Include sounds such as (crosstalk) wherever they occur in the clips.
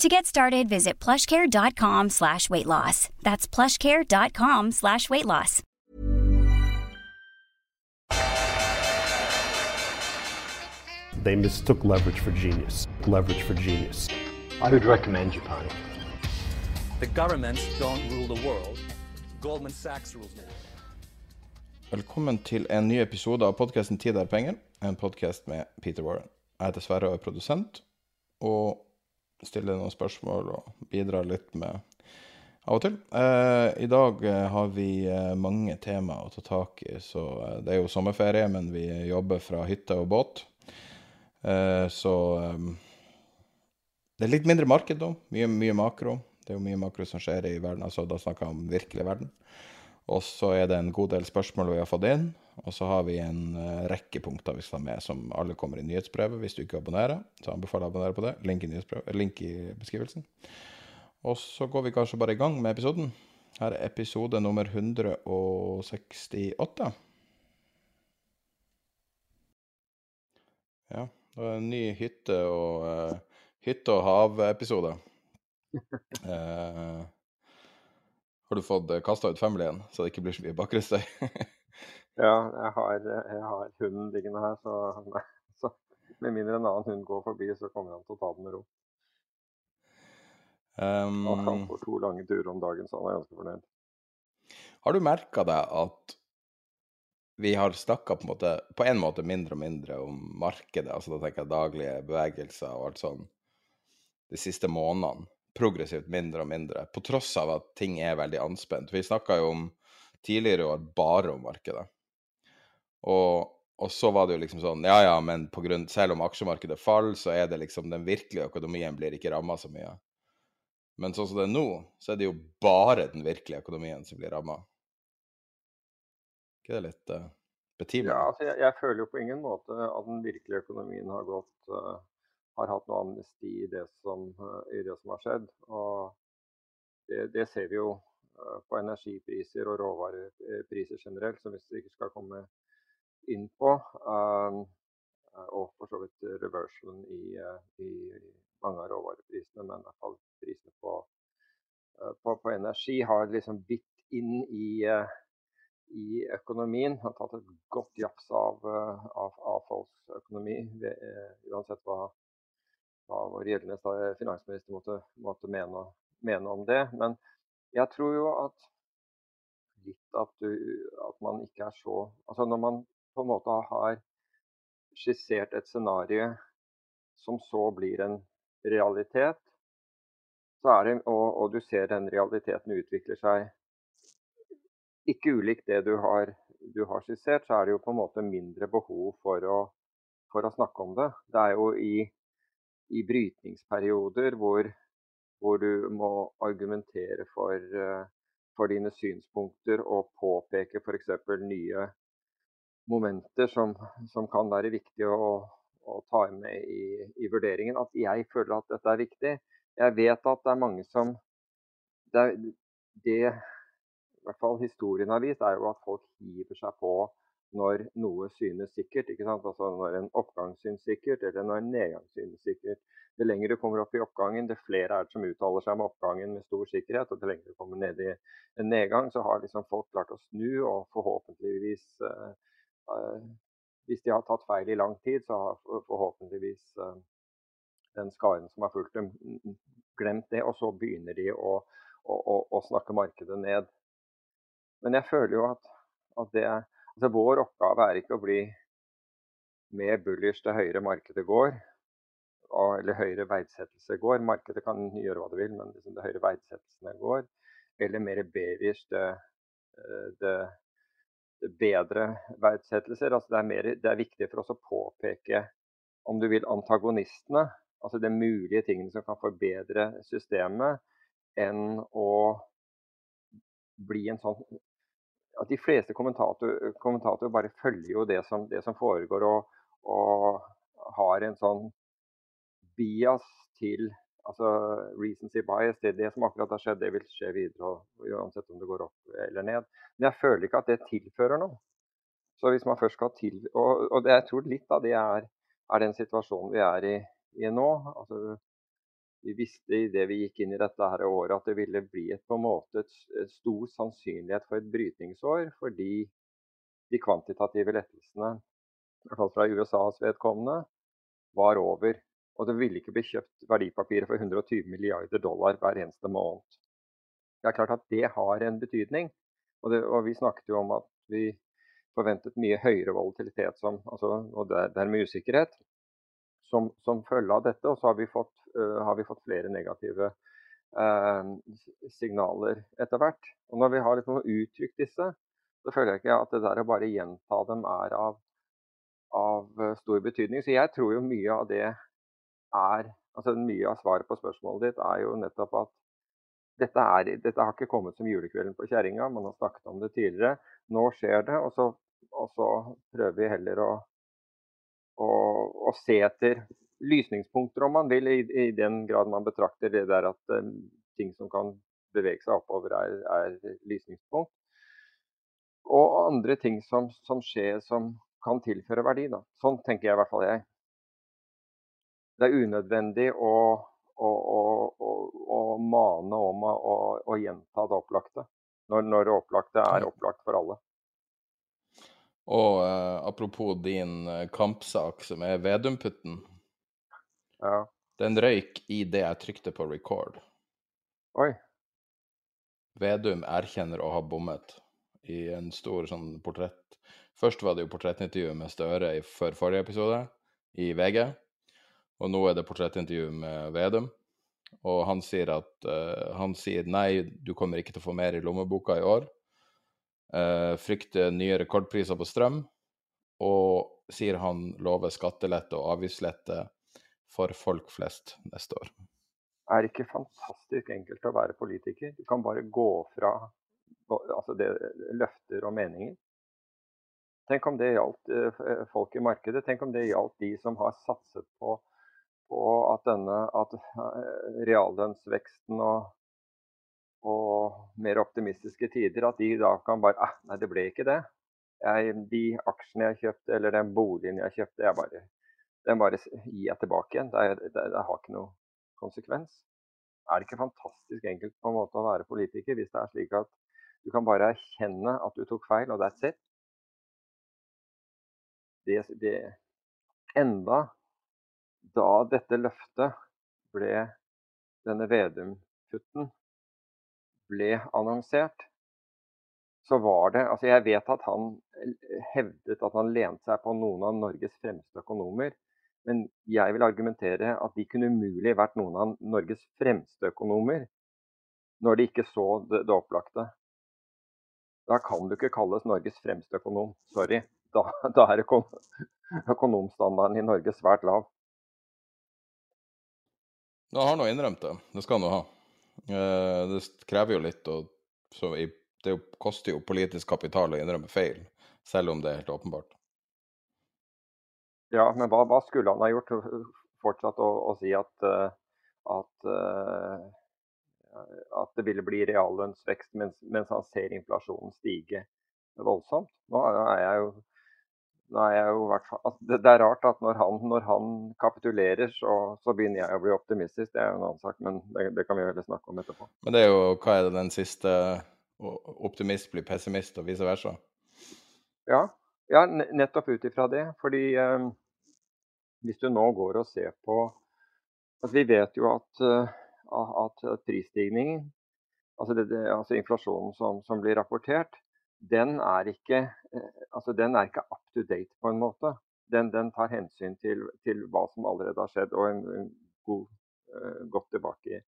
To get started, visit plushcare.com slash weight loss. That's plushcare.com slash weight loss. They mistook leverage for genius. Leverage for genius. I would recommend Japan. The governments don't rule the world. Goldman Sachs rules the world. Velkommen til en ny episode av podkasten 'Tid er penger', en podkast med Peter Warren. Jeg heter Sverre og er produsent, og stiller noen spørsmål og bidra litt med av og til. Eh, I dag eh, har vi eh, mange temaer å ta tak i, så eh, det er jo sommerferie, men vi jobber fra hytte og båt. Eh, så det er litt mindre marked nå, mye, mye makro. Det er jo mye makro som skjer i verden, altså da snakker jeg om virkelig verden. Og så er det en god del spørsmål vi har fått inn. Og så har vi en uh, rekke punkter vi skal ha med, som alle kommer i nyhetsbrevet. Hvis du ikke abonnerer, så anbefaler jeg å abonnere på det. Link i, link i beskrivelsen. Og så går vi kanskje bare i gang med episoden. Her er episode nummer 168. Ja, det er en ny hytte- og, uh, hytte og hav-episode. uh, (laughs) har du fått kasta ut familyen, så det ikke blir så mye bakgrunnsstøy? (laughs) ja, jeg har, jeg har, hunden liggende her, så, nei, så med mindre en annen hund går forbi, så kommer han til å ta den med ro. Um, og han får to lange turer om dagen, så han er ganske fornøyd. Har du merka deg at vi har snakka på, på en måte mindre og mindre om markedet, altså da tenker jeg daglige bevegelser og alt sånn, de siste månedene? progressivt mindre og mindre, på tross av at ting er veldig anspent. Vi snakka jo om tidligere år bare om markedet. Og, og, så var det jo liksom sånn Ja ja, men grunn, selv om aksjemarkedet faller, så er det liksom den virkelige økonomien blir ikke ramma så mye. Men sånn som det er nå, så er det jo bare den virkelige økonomien som blir ramma. ikke det litt uh, betimelig? Ja, altså jeg, jeg, føler jo på ingen måte at den virkelige økonomien har gått uh har hatt noe amnesti i det som, eh, i det som har skjedd. Og det, det, ser vi jo eh, på energipriser og råvarepriser generelt, som vi ikke skal komme inn på. Um, og for så vidt reversalen i, i mange av råvareprisene, men i hvert fall prisene på, på, på energi har liksom bitt inn i, i økonomien. Har tatt et godt jafs av, av, av folks økonomi, uansett hva hva vår gjeldende finansminister måtte, måtte mene, mene, om det. Men jeg tror jo at litt at, du, at man ikke er så Altså når man på en måte har skissert et scenario som så blir en realitet, det, og, og, du ser den realiteten utvikler seg ikke ulikt det du har, du har, skissert, så er det jo på en måte mindre behov for å, for å snakke om det. Det er jo i i brytningsperioder hvor, hvor du må argumentere for, eh, for dine synspunkter og påpeke f.eks. nye momenter som, som, kan være viktige å, å ta med i, i, vurderingen. At jeg føler at dette er viktig. Jeg vet at det er mange som Det, det i hvert fall historien har vist, er jo at folk hiver seg på når noe synes sikkert. ikke sant? Altså Når en oppgang synes sikkert, eller når en nedgang synes sikkert. Det lenger du kommer opp i oppgangen, det flere er det som uttaler seg om oppgangen med stor sikkerhet. Og det lenger du kommer ned i en nedgang, så har liksom folk klart å snu, og forhåpentligvis uh, Hvis de har tatt feil i lang tid, så har forhåpentligvis uh, den skaren som har fulgt dem, glemt det. Og så begynner de å, å, å, å snakke markedet ned. Men jeg føler jo at At det, altså vår oppgave er ikke å bli mer bullish til høyere markedet går, eller høyere verdsettelse går. Markedet kan gjøre hva det vil, men liksom det høyere verdsettelsene går. Eller mer bearish eh, det, det bedre verdsettelser. Altså det, er mer, det er viktig for oss å påpeke, om du vil, antagonistene. Altså de mulige tingene som kan forbedre systemet, enn å bli en sånn at De fleste kommentatorer kommentator bare følger jo det som, det som foregår, og, og, har en sånn bias til altså recency bias. Det, det som akkurat har skjedd, det vil skje videre, uansett om det går opp eller ned. Men jeg føler ikke at det tilfører noe. Så hvis man først skal til, og, og det, jeg tror litt av det er, er den situasjonen vi er i, i nå. altså vi visste i det vi gikk inn i dette her året at det ville bli et, på en måte et, stor sannsynlighet for et brytningsår, fordi de kvantitative lettelsene, i hvert fall fra USAs vedkommende, var over. Og det ville ikke bli kjøpt verdipapirer for 120 milliarder dollar hver eneste måned. Det er klart at det har en betydning. Og, det, og vi snakket jo om at vi forventet mye høyere volatilitet som, altså, og dermed usikkerhet som, som følge av dette. Og så har vi fått, uh, har vi fått flere negative uh, signaler etter hvert. Og når vi har liksom uttrykt disse, så føler jeg ikke at det der å bare gjenta dem er av, av stor betydning. Så jeg tror jo mye av det er altså Mye av svaret på spørsmålet ditt er jo nettopp at dette, er, dette har ikke kommet som julekvelden på kjerringa, man har snakket om det tidligere. Nå skjer det, og så, og så prøver vi heller å å, å, se etter lysningspunkter, om man vil, i, i, den grad man betrakter det der at um, ting som kan bevege seg oppover, er, er lysningspunkt. Og andre ting som, som, skjer som kan tilføre verdi. Da. Sånn tenker jeg i hvert fall jeg. Det er unødvendig å, å, å, å mane om å, gjenta det opplagte, når, når det opplagte er opplagt for alle. Og uh, apropos din uh, kampsak, som er Vedumputten. Ja. Den røyk i det jeg trykte på record. Oi. Vedum erkjenner å ha bommet i en stor sånn portrett. Først var det jo portrettintervju med Støre i, før forrige episode, i VG. Og nå er det portrettintervju med Vedum. Og han sier at uh, han sier nei, du kommer ikke til å få mer i lommeboka i år. Uh, frykter nye rekordpriser på strøm, og sier han lover skattelette og avgiftslette for folk flest neste år. Er det ikke fantastisk enkelt å være politiker? Du kan bare gå fra altså det, løfter og meninger. Tenk om det gjaldt uh, folk i markedet. Tenk om det gjaldt de som har satset på, på at, denne, at uh, reallønnsveksten og og mer optimistiske tider, at de da kan bare eh, Nei, det ble ikke det. Jeg, de aksjene jeg kjøpte, eller den boligen jeg kjøpte, jeg bare, den bare gir jeg tilbake igjen. Det, det, det, har ikke noe konsekvens. Er det ikke fantastisk enkelt på en måte å være politiker hvis det er slik at du kan bare erkjenne at du tok feil, og that's it? Det, det, enda da dette løftet ble denne Vedum-kutten ble annonsert, så var det Altså, jeg vet at han hevdet at han lente seg på noen av Norges fremste økonomer. Men jeg vil argumentere at de kunne umulig vært noen av Norges fremste økonomer når de ikke så det, det opplagte. Da kan du ikke kalles Norges fremste økonom. Sorry. Da, da er økonom, økonomstandarden i Norge svært lav. Da har nå innrømt det. Det skal han jo ha. Eh, det krever jo litt, og så det koster jo politisk kapital å innrømme feil, selv om det er helt åpenbart. Ja, men hva, hva skulle han ha gjort? Fortsatt å, å si at, uh, at, uh, at, det ville bli reallønnsvekst mens, mens, han ser inflasjonen stige voldsomt. Nå er jeg jo jo altså, det, det, er rart at når han, når han kapitulerer, så, så, begynner jeg å bli optimistisk. Det er jo en annen sak, men det, det kan vi heller snakke om etterpå. Men det er jo hva er det den siste Optimist blir pessimist, og vice versa? Ja, ja nettopp ut ifra det. Fordi eh, hvis du nå går og ser på altså Vi vet jo at, uh, at prisstigningen, altså, det, altså inflasjonen som, som blir rapportert, den er ikke, altså den er ikke up to date på en måte. Den, den tar hensyn til, til, hva som allerede har skjedd, og en, en god, uh, godt tilbake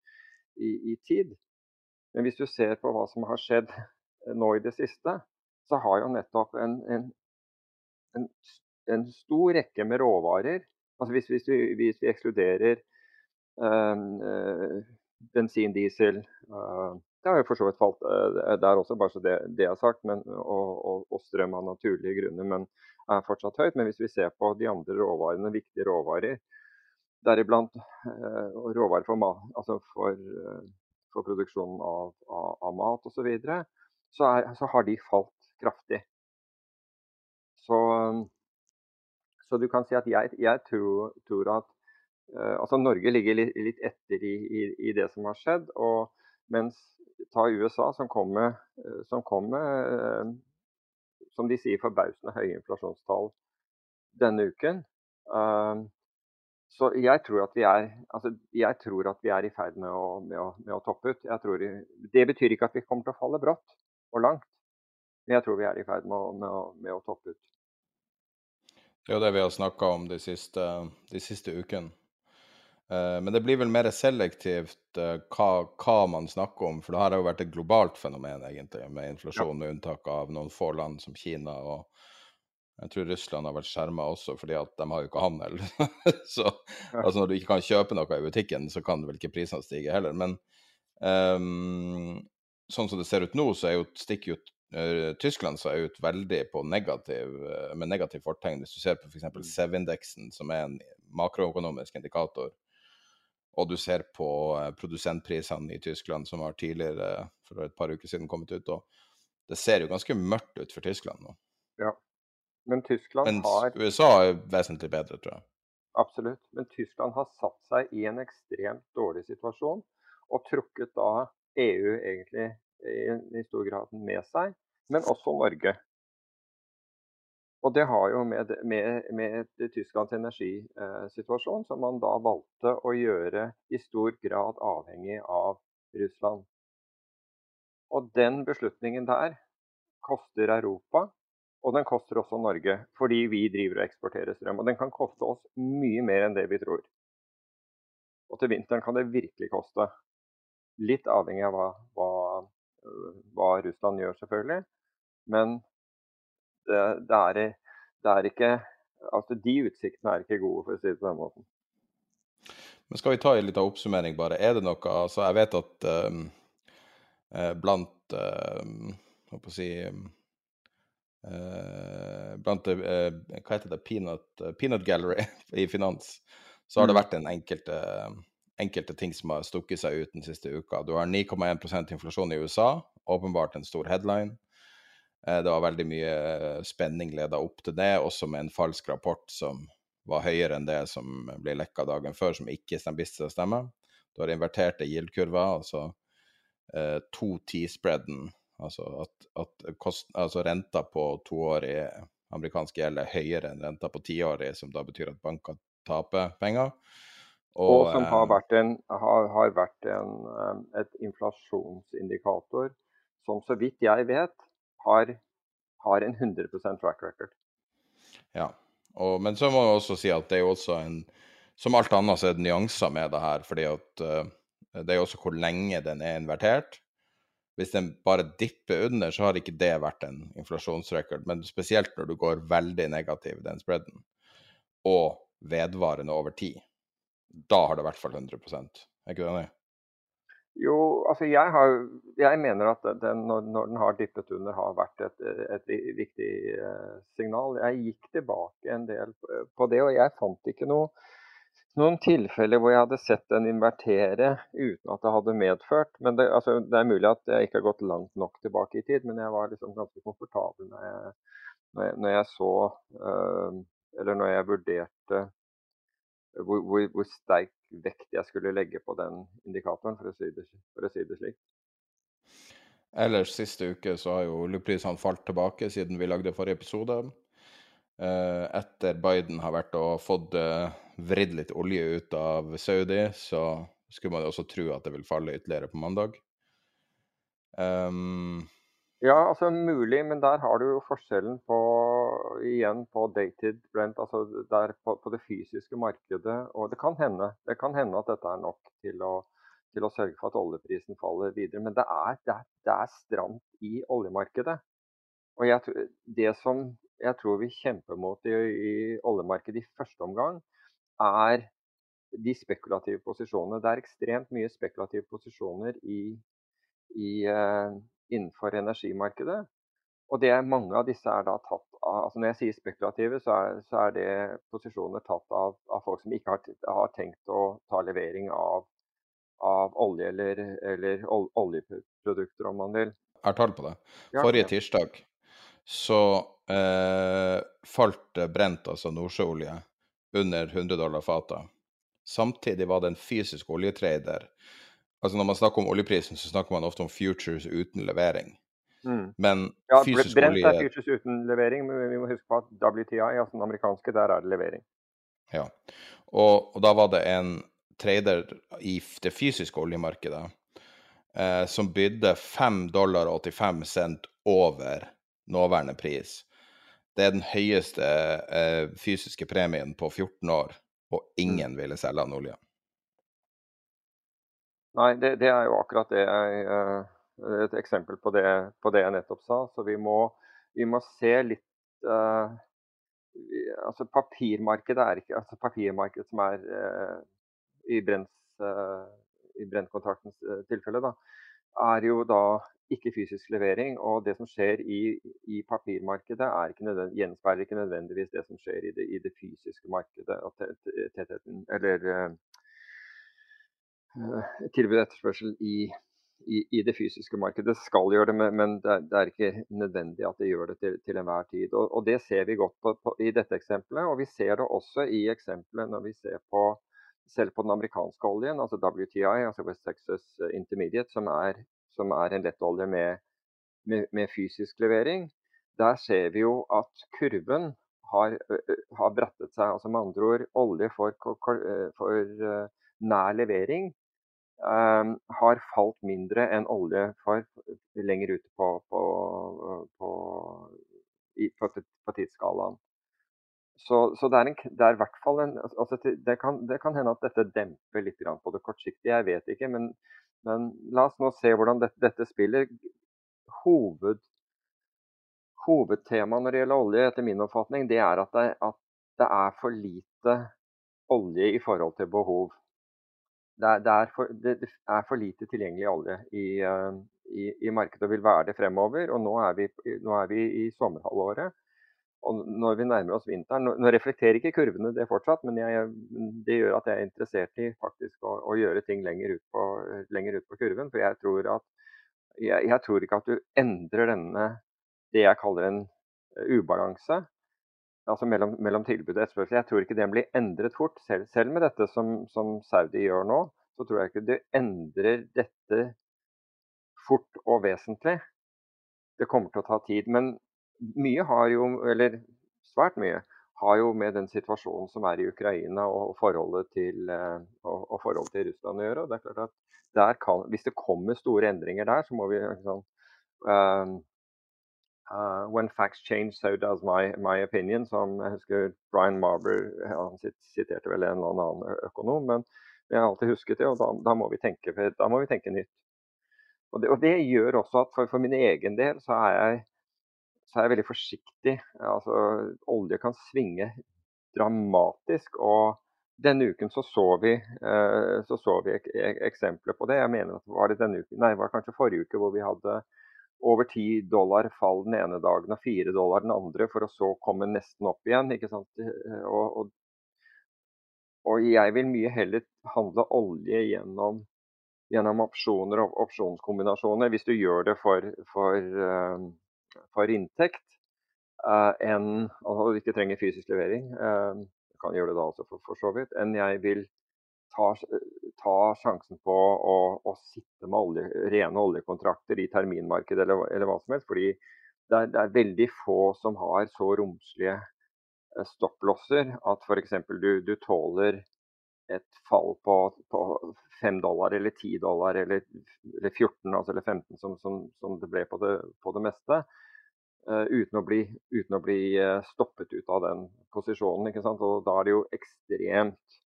i, i, tid. Men hvis du ser på hva som har skjedd nå i det siste, så har jo nettopp en, en, en, stor rekke med råvarer altså hvis, hvis, vi, hvis vi ekskluderer uh, uh, bensin, diesel uh, Det har jo for så vidt falt der også, bare så det, det er sagt. Men, og, og, og, strøm av naturlige grunner, men er fortsatt høyt. Men hvis vi ser på de andre råvarene, viktige råvarer, deriblant råvarer for, mat, altså for, for produksjonen av, av, av mat osv., så, videre, så, så har de falt kraftig. Så så du kan si at jeg, jeg tror, tror, at uh, altså Norge ligger litt, litt etter i, i, i, det som har skjedd. og Mens ta USA, som kom med, uh, som, kom med uh, som de sier, forbausende høye inflasjonstall denne uken. så jeg tror at vi er, altså, at vi er i ferd med å, med å, med å toppe ut. Tror, det betyr ikke at vi kommer til å falle brått og langt, men jeg tror vi er i ferd med å, med å, med å toppe ut. Det er jo det vi har snakka om de siste, de siste ukene. Uh, men det blir vel mer selektivt uh, hva, hva, man snakker om, for det har jo vært et globalt fenomen, egentlig, med inflasjon, med unntak av noen få land som Kina. og jeg tror Russland har vært skjerma også, fordi at de har jo ikke handel. (laughs) så altså når du ikke kan kjøpe noe i butikken, så kan vel ikke prisene stige heller. Men um, sånn som det ser ut nå, så er jo, stikker jo Eh, Tyskland seg ut veldig på negativ, eh, med negativ fortegn. Hvis du ser på f.eks. Mm. SEV-indeksen, som er en makroøkonomisk indikator, og du ser på eh, produsentprisene i Tyskland, som har tidligere, for et par uker siden, kommet ut, og det ser jo ganske mørkt ut for Tyskland nå. Ja, men Tyskland Mens har USA er vesentlig bedre, tror jeg. Absolutt. Men Tyskland har satt seg i en ekstremt dårlig situasjon, og trukket da EU egentlig i, i stor grad med seg, men også Norge. Og Det har jo med, med, med Tysklands energisituasjon, som man da valgte å gjøre i stor grad avhengig av Russland. Og Den beslutningen der koster Europa, og den koster også Norge. Fordi vi driver og eksporterer strøm. Og den kan koste oss mye mer enn det vi tror. Og til vinteren kan det virkelig koste. Litt avhengig av hva, hva hva Russland gjør, selvfølgelig. Men det, det, er, det, er, ikke Altså, de utsiktene er ikke gode, for å si det på den måten. Men skal vi ta en liten oppsummering, bare. Er det noe Altså, jeg vet at um, blant um, Hva skal jeg si um, Blant uh, Hva heter det? Peanut, Peanut Gallery (laughs) i finans, så har det mm. vært en enkelte enkelte ting som har stukket seg ut den siste uka. Du har 9,1% inflasjon i USA, åpenbart en stor headline. Eh, det var veldig mye eh, spenning leda opp til det, også med en falsk rapport som var høyere enn det som ble lekka dagen før, som ikke viste seg å stemme. Du har inverterte yield-kurver, altså eh, to T-spreaden, altså at, at kost, altså renta på toårig amerikansk gjeld er høyere enn renta på tiårig, som da betyr at banker taper penger. Og, og som har eh, vært, en, har, har vært en, et inflasjonsindikator som så vidt jeg vet har, har en 100% track record. Ja, og, men så må jeg også si at det er jo også en Som alt annet så er det nyanser med det her. fordi at uh, det er jo også hvor lenge den er invertert. Hvis den bare dipper under, så har ikke det vært en inflasjonsrekord. Men spesielt når du går veldig negativ i den spreaden, og vedvarende over tid da har det i hvert fall 100 Er ikke du enig? Jo, altså jeg, har, jeg mener at den, når, når, den har dippet under, har vært et, et viktig uh, signal. Jeg gikk tilbake en del på det, og jeg fant ikke noe, noen tilfeller hvor jeg hadde sett den invertere uten at det hadde medført. Men det, altså, det, er mulig at jeg ikke har gått langt nok tilbake i tid, men jeg var liksom ganske komfortabel når jeg, når jeg, når jeg så uh, Eller når jeg vurderte hvor, hvor, hvor, sterk vekt jeg skulle legge på den indikatoren, for å si det, å si det slik. Ellers siste uke så har jo oljeprisene falt tilbake siden vi lagde forrige episode. Eh, etter Biden har vært og fått eh, vridd litt olje ut av Saudi, så skulle man også tro at det vil falle ytterligere på mandag. Um, Ja, altså mulig, men der har du jo forskjellen på igjen på dated Brent, altså der på, på, det fysiske markedet. Og det kan hende det kan hende at dette er nok til å, til å sørge for at oljeprisen faller videre. Men det er, det er, det er stramt i oljemarkedet. Og jeg, det som jeg tror vi kjemper mot i, i oljemarkedet i første omgang, er de spekulative posisjonene. Det er ekstremt mye spekulative posisjoner i, i uh, innenfor energimarkedet. Og det Mange av disse er da tatt av altså Når jeg sier spekulative, så er, så er det posisjoner tatt av, av, folk som ikke har, har, tenkt å ta levering av, av olje eller, eller ol, oljeprodukter, om man vil. Jeg har tall på det. Forrige tirsdag så eh, falt brent, altså nordsjøolje, under 100 dollar fatet. Samtidig var det en fysisk oljetrader Altså Når man snakker om oljeprisen, så snakker man ofte om futures uten levering. Mm. Men ja, fysisk brent olje er fysisk uten levering, men vi må huske på at WTI, altså den amerikanske, der er det levering. Ja, og, og da var det en trader i det fysiske oljemarkedet eh, som bydde 5 dollar og 85 cent over nåværende pris. Det er den høyeste eh, fysiske premien på 14 år, og ingen mm. ville selge han olje. Nei, det, det, er jo akkurat det jeg eh, Et eksempel på det, på det jeg nettopp sa. Så vi må, vi må se litt uh, altså Papirmarkedet er ikke altså papirmarkedet som er uh, i, Brents, uh, i Brent-kontraktens tilfelle, da, er jo da ikke fysisk levering. Og det som skjer i, i papirmarkedet, ikke gjenspeiler ikke nødvendigvis det som skjer i det, i det fysiske markedet. Eller Eh, tilbud og etterspørsel i, i, i, det fysiske markedet. Det skal gjøre det, men det er, det er ikke nødvendig at det gjør det til, til enhver tid. Og, og, Det ser vi godt på, på, i dette eksempelet, og vi ser det også i eksempelet når vi ser på selv på den amerikanske oljen, altså WTI, altså West Texas Intermediate, som er, som er en lettolje med, med, med, fysisk levering. Der ser vi jo at kurven har, har brettet seg. altså Med andre ord, olje for, for nær levering har falt mindre enn olje for lenger ute på, på, på, på, på tidsskalaen. Så, så, det, er en, det er hvert fall en altså det, kan, det, kan, hende at dette demper litt på det kortsiktige, jeg vet ikke. Men, men la oss nå se hvordan dette, dette spiller. Hoved, hovedtemaet når det gjelder olje, etter min oppfatning, det er at det, at det er for lite olje i forhold til behov det det, er for, det er, for, lite tilgjengelig olje i, uh, i, i, markedet og vil være det fremover. Og nå er vi, nå er vi i sommerhalvåret. Og når vi nærmer oss vinteren Nå, reflekterer ikke kurvene det fortsatt, men jeg, det gjør at jeg er interessert i faktisk å, å gjøre ting lenger ut, på, lenger ut, på, kurven. For jeg tror, at, jeg, jeg tror ikke at du endrer denne det jeg kaller en ubalanse altså mellom, mellom tilbud og etterspørsel. Jeg tror ikke den blir endret fort. Selv, selv med dette som, som, Saudi gjør nå, så tror jeg ikke det endrer dette fort og vesentlig. Det kommer til å ta tid. Men mye har jo, eller svært mye, har jo med den situasjonen som er i Ukraina og forholdet til, eh, og, og forholdet til Russland å gjøre. Det er klart at kan, Hvis det kommer store endringer der, så må vi liksom, uh, Uh, when facts change, so does my, my opinion, som jeg husker Brian Marber han siterte vel en eller annen økonom. Men jeg har alltid husket det, og da, da, må, vi tenke, da må vi tenke, nytt. Og det, og det gjør også at for, for, min egen del så er, jeg, så er jeg veldig forsiktig. Altså, olje kan svinge dramatisk. og denne uken så så vi, så, så vi ek, ek, eksempler på det. Jeg mener at var det denne uken, nei, det var kanskje forrige uke hvor vi hadde over 10 dollar fall den ene dagen og 4 dollar den andre, for å så komme nesten opp igjen. ikke sant? Og, og, og jeg vil mye heller handle olje gjennom, gjennom opsjoner og opsjonskombinasjoner, hvis du gjør det for, for, uh, for inntekt, uh, enn og ikke trenger fysisk levering. du kan gjøre det da også, for, for så vidt. Enn jeg vil ta, ta sjansen på å, å sitte med olje, rene oljekontrakter i terminmarkedet eller, eller, hva som helst. Fordi det er, det er, veldig få som har så romslige eh, stopplosser at f.eks. Du, du tåler et fall på, på 5 dollar eller 10 dollar eller, eller 14 altså eller 15 som, som, som, det ble på det, på det meste. Uh, uten, å bli, uten, å bli, stoppet ut av den posisjonen. ikke sant? Og Da er det jo ekstremt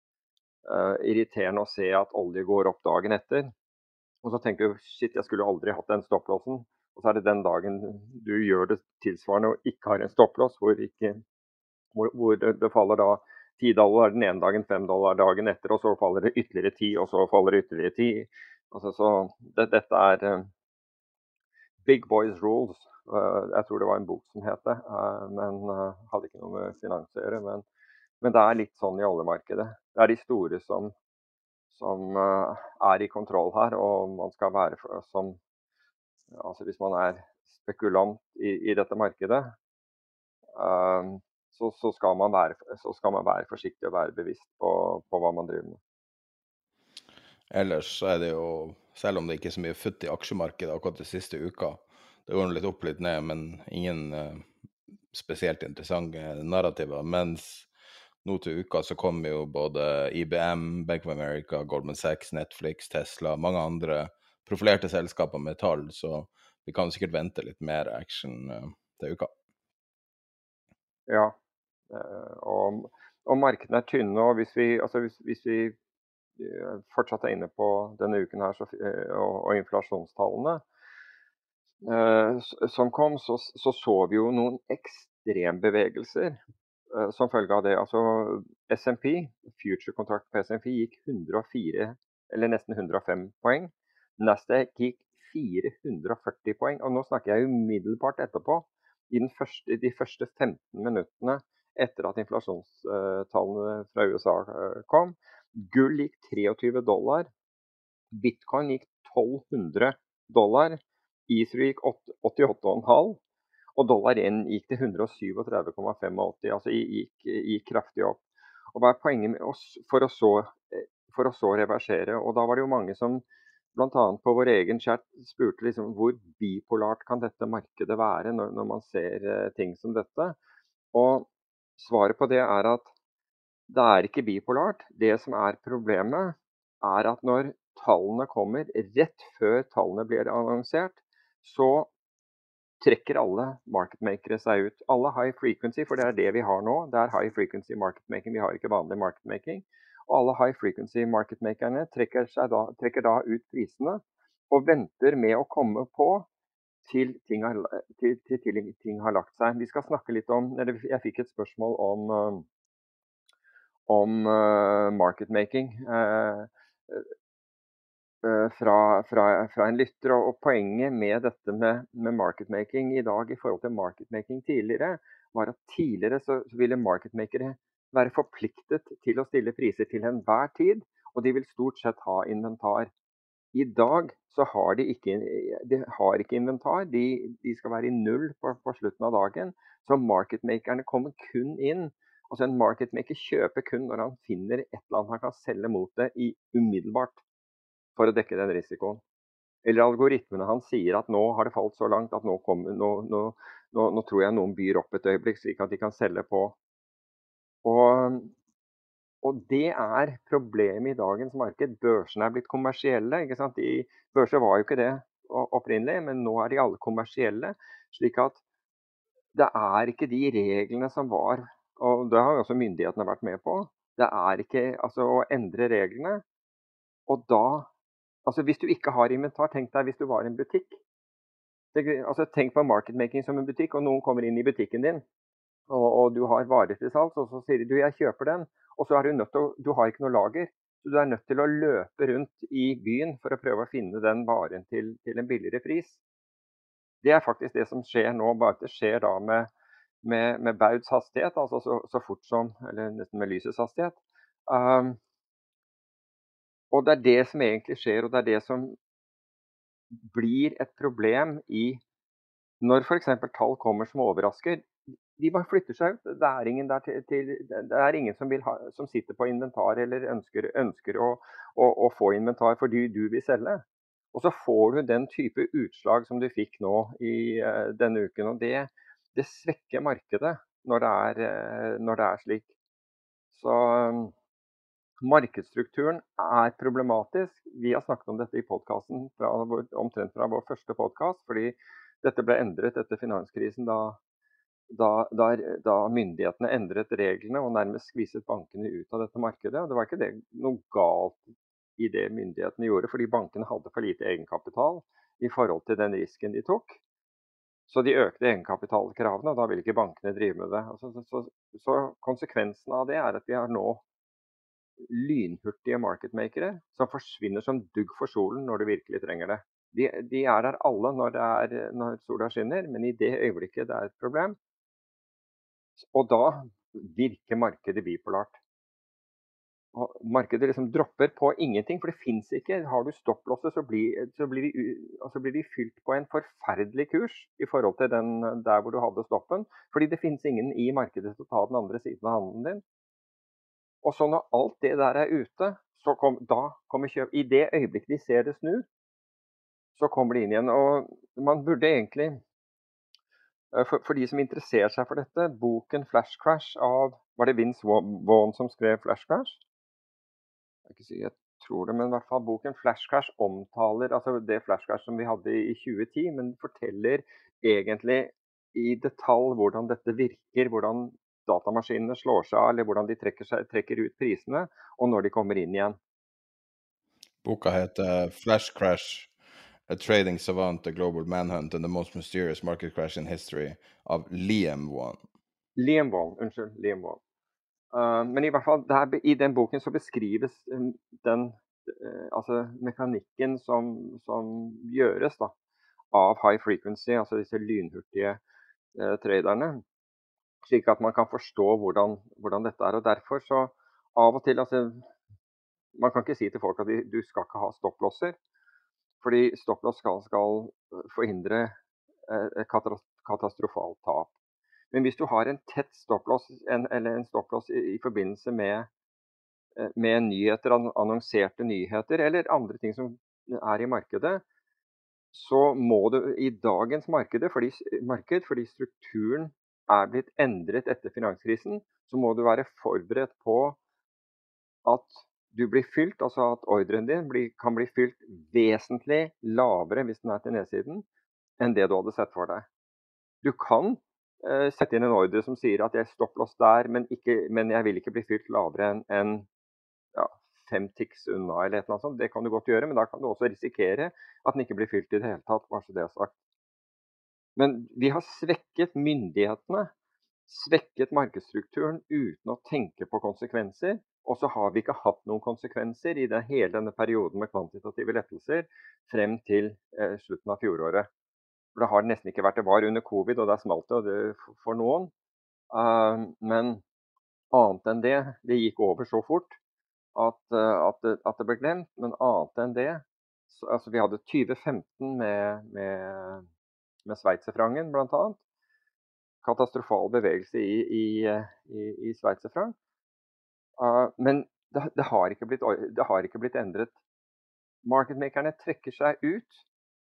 uh, irriterende å se at olje går opp dagen etter. Og så tenker du shit, jeg skulle aldri hatt den stopplåsen. Og så er det den dagen du gjør det tilsvarende og ikke har en stopplås, hvor, ikke, hvor, hvor det, det, faller da 10 dollar den ene dagen, 5 dollar dagen etter, og så faller det ytterligere 10, og så faller det ytterligere 10. Altså, så det, dette er uh, Big Boys Rules. Uh, jeg tror det var en bok som het det, uh, men hadde ikke noe med finans å gjøre. Men, men, det er litt sånn i oljemarkedet. Det er de store som, som er i kontroll her, og man skal være som altså hvis man er spekulant i, i dette markedet, um, så, så, skal være, så, skal man være, forsiktig og være bevisst på, på, hva man driver med. Ellers er det jo, selv om det ikke er så mye futt i aksjemarkedet akkurat de siste uka, det går litt opp litt ned, men ingen uh, spesielt interessante narrativer. Mens nå til uka så kommer jo både IBM, Bank of America, Goldman Sachs, Netflix, Tesla, mange andre profilerte selskaper med tall, så vi kan sikkert vente litt mer action uh, til uka. Ja, og, og, markedene er tynne. og Hvis vi, altså hvis, hvis vi uh, fortsatt er inne på denne uken her så, og, og, inflasjonstallene som kom, så, så, så vi jo noen ekstrembevegelser som følge av det. Altså SMP, future kontrakt på SMP, gikk 104, eller nesten 105 poeng. Nasdaq gikk 440 poeng. Og nå snakker jeg umiddelbart etterpå. I første, de første 15 minuttene etter at inflasjonstallene fra USA eh, kom. Gull gikk 23 dollar. Bitcoin gikk 1200 dollar. Ether gikk 88,5. Og dollar 1 gikk til 137,85. Altså gikk, gikk, kraftig opp. Og Hva er poenget med oss for å så, eh, for å så reversere? Og Da var det jo mange som bl.a. på vår egen chat spurte liksom hvor bipolart kan dette markedet være når, når man ser uh, ting som dette. Og svaret på det er at det er ikke bipolart. Det som er problemet, er at når tallene kommer rett før tallene blir annonsert, så trekker alle marketmakere seg ut. Alle high frequency, for det er det vi har nå. Det er high frequency marketmaking. Vi har ikke vanlig marketmaking. Og alle high frequency marketmakerne trekker, da, trekker da ut prisene og venter med å komme på til ting, har, til, til, til ting har lagt seg. Vi skal snakke litt om Jeg fikk et spørsmål om, eh, om uh, marketmaking uh, fra, fra, fra, en lytter. Og, poenget med dette med, med, marketmaking i dag i forhold til marketmaking tidligere, var at tidligere så, så ville marketmakere være forpliktet til å stille priser til enhver tid, og de vil stort sett ha inventar. I dag så har de ikke, de har ikke inventar, de, de, skal være i null på, på, slutten av dagen. Så marketmakerne kommer kun inn. Altså En marketmaker kjøper kun når han finner et eller annet han kan selge mot det i umiddelbart for å dekke den risikoen. Eller algoritmene hans sier at nå har det falt så langt at nå, kommer, nå, nå, nå tror jeg noen byr opp et øyeblikk, slik at de kan selge på og, og det er problemet i dagens marked. Børsene er blitt kommersielle. ikke sant? De, børser var jo ikke det opprinnelig, men nå er de alle kommersielle. slik at det er ikke de reglene som var, og det har også myndighetene vært med på. Det er ikke altså, å endre reglene. Og da Altså hvis du ikke har inventar, tenk deg hvis du var i en butikk. Altså, tenk på marketmaking som en butikk, og noen kommer inn i butikken din og, og du har varer til salgs, og så sier du jeg kjøper den, og så er du nødt til å, du har ikke noe lager. Så du er nødt til å løpe rundt i byen for å prøve å finne den varen til, til en billigere pris. Det er faktisk det som skjer nå, bare at det skjer da med, med, med bauds hastighet, altså så, så, fort som Eller nesten med lysets hastighet. Um, og det er det som egentlig skjer, og det er det som blir et problem i når f.eks. tall kommer som overrasker de bare flytter seg ut. Det er ingen, til, til, det er ingen som, ha, som, sitter på inventar eller ønsker, ønsker å, å, å, få inventar fordi du vil selge. Og så får du den type utslag som du fikk nå i uh, denne uken. og det, det, svekker markedet når det er, uh, når det er slik. Så um, markedsstrukturen er problematisk. Vi har snakket om dette i podkasten omtrent fra vår første podkast, fordi dette ble endret etter finanskrisen da, da, da, da, myndighetene endret reglene og nærmest skviset bankene ut av dette markedet. Det var ikke det, noe galt i det myndighetene gjorde, fordi bankene hadde for lite egenkapital i forhold til den risken de tok. Så de økte egenkapitalkravene, og da vil ikke bankene drive med det. Altså, så, så, så konsekvensen av det er at vi har nå lynhurtige marketmakere som forsvinner som dugg for solen når du virkelig trenger det. De, de er der alle når, er, når, sola skinner, men i det øyeblikket det er et problem, og da virker markedet bipolart. Og markedet liksom dropper på ingenting, for det fins ikke. Har du stopplåset, så, blir, så de, altså blir de fylt på en forferdelig kurs i forhold til den der hvor du hadde stoppen. Fordi det finnes ingen i markedet til å ta den andre siden av handelen din. Og så når alt det der er ute, så kom, da kommer kjøp. I det øyeblikket de ser det snu, så kommer de inn igjen. Og man burde egentlig, eh, for, for de som interesserer seg for dette, boken 'Flash Crash' av Var det Vince Vaughn som skrev 'Flash Crash'? Jeg, si, jeg tror det, men i hvert fall boken 'Flash Crash' omtaler altså det Flash Crash som vi hadde i 2010, men forteller egentlig i detalj hvordan dette virker, hvordan datamaskinene slår seg av, eller hvordan de trekker, seg, trekker, ut prisene, og når de kommer inn igjen. Boka heter 'Flash Crash'. A trading savant, a global manhunt and the most mysterious market crash in history av Liam Wan. Liam Wan, unnskyld. Liam Wan. Uh, men i hvert fall, der, i den boken så beskrives um, den uh, altså mekanikken som, som gjøres da, av high frequency, altså disse lynhurtige uh, traderne slik at man kan forstå hvordan, hvordan, dette er. og Derfor så av og til altså, Man kan ikke si til folk at de, du skal ikke ha stopplosser. Fordi stopplås skal, skal, forhindre eh, katastrofalt tap. Men hvis du har en tett stopplås, eller en stopplås i, i, forbindelse med, eh, med nyheter, annonserte nyheter, eller andre ting som er i markedet, så må du i dagens marked, fordi, marked, fordi strukturen er blitt endret etter finanskrisen, så må du være forberedt på at du blir fylt, altså at ordren din blir, kan bli fylt vesentlig lavere hvis den er til nedsiden, enn det du hadde sett for deg. Du kan eh, sette inn en ordre som sier at jeg stopper oss der, men, ikke, men, jeg vil ikke bli fylt lavere enn en, ja, fem tics unna eller et eller annet sånt. Det kan du godt gjøre, men da kan du også risikere at den ikke blir fylt i det hele tatt. bare så det er sagt. Men vi har svekket myndighetene, svekket markedsstrukturen uten å tenke på konsekvenser. Og så har vi ikke hatt noen konsekvenser i den, hele denne perioden med kvantitative lettelser frem til eh, slutten av fjoråret. For det har nesten ikke vært det var under covid, og der smalt det, og det for noen. Uh, men annet enn det Det gikk over så fort at, uh, at, det, at det, ble glemt. Men annet enn det så, altså Vi hadde 2015 med, med med sveitserfrangen bl.a. Katastrofal bevegelse i, i, i, i sveitserfrang. Uh, men det, det, har blitt, det, har ikke blitt, endret. Marketmakerne trekker seg ut,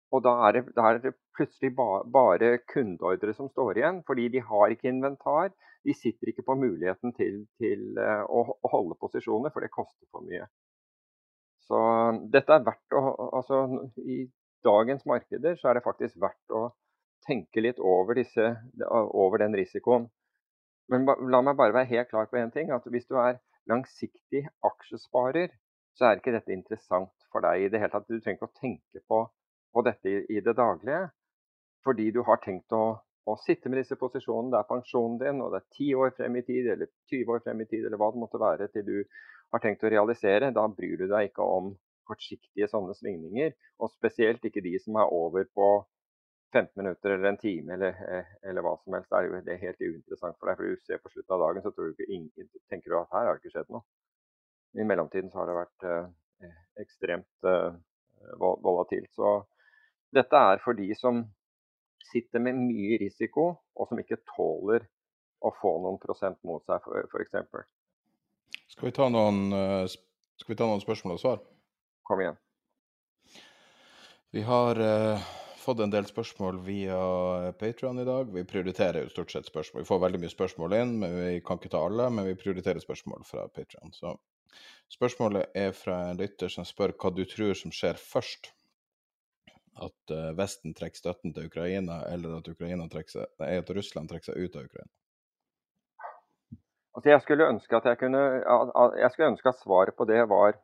og da er det, da er det plutselig ba, bare kundeordre som står igjen. Fordi de har ikke inventar. De sitter ikke på muligheten til, til uh, å, å holde posisjoner, for det koster for mye. Så dette er verdt å altså, I dagens markeder så er det faktisk verdt å tenke litt over, disse, over den risikoen. Men la meg bare være helt klar på én ting. at Hvis du er langsiktig aksjesparer, så er ikke dette interessant for deg i det hele tatt. Du trenger ikke å tenke på, på dette i, i, det daglige. Fordi du har tenkt å, å, sitte med disse posisjonene. Det er pensjonen din, og det er 10 år frem i tid, eller 20 år frem i tid, eller hva det måtte være, til du har tenkt å realisere. Da bryr du deg ikke om kortsiktige sånne svingninger. Og spesielt ikke de som er over på 15 minutter eller en time eller, eh, eller hva som helst. Det er jo det er helt uinteressant for deg. For du ser på slutten av dagen, så du ikke tenker du at her har det ikke skjedd noe. I mellomtiden så har det vært eh, ekstremt eh, volatilt. Så dette er for de som sitter med mye risiko, og som ikke tåler å få noen prosent mot seg, f.eks. Skal, vi eh, skal vi ta noen spørsmål og svar? Kom igjen. Vi har uh, fått en del spørsmål via Patrion i dag. Vi prioriterer jo stort sett spørsmål. Vi får veldig mye spørsmål inn, men vi kan ikke ta alle. Men vi prioriterer spørsmål fra Patrion. Så Spørsmålet er fra en lytter som spør hva du tror som skjer først. At eh, Vesten trekker støtten til Ukraina, eller at, Ukraina seg, nei, at Russland trekker seg ut av Ukraina? Altså jeg skulle ønske at jeg kunne Jeg skulle ønske at svaret på det var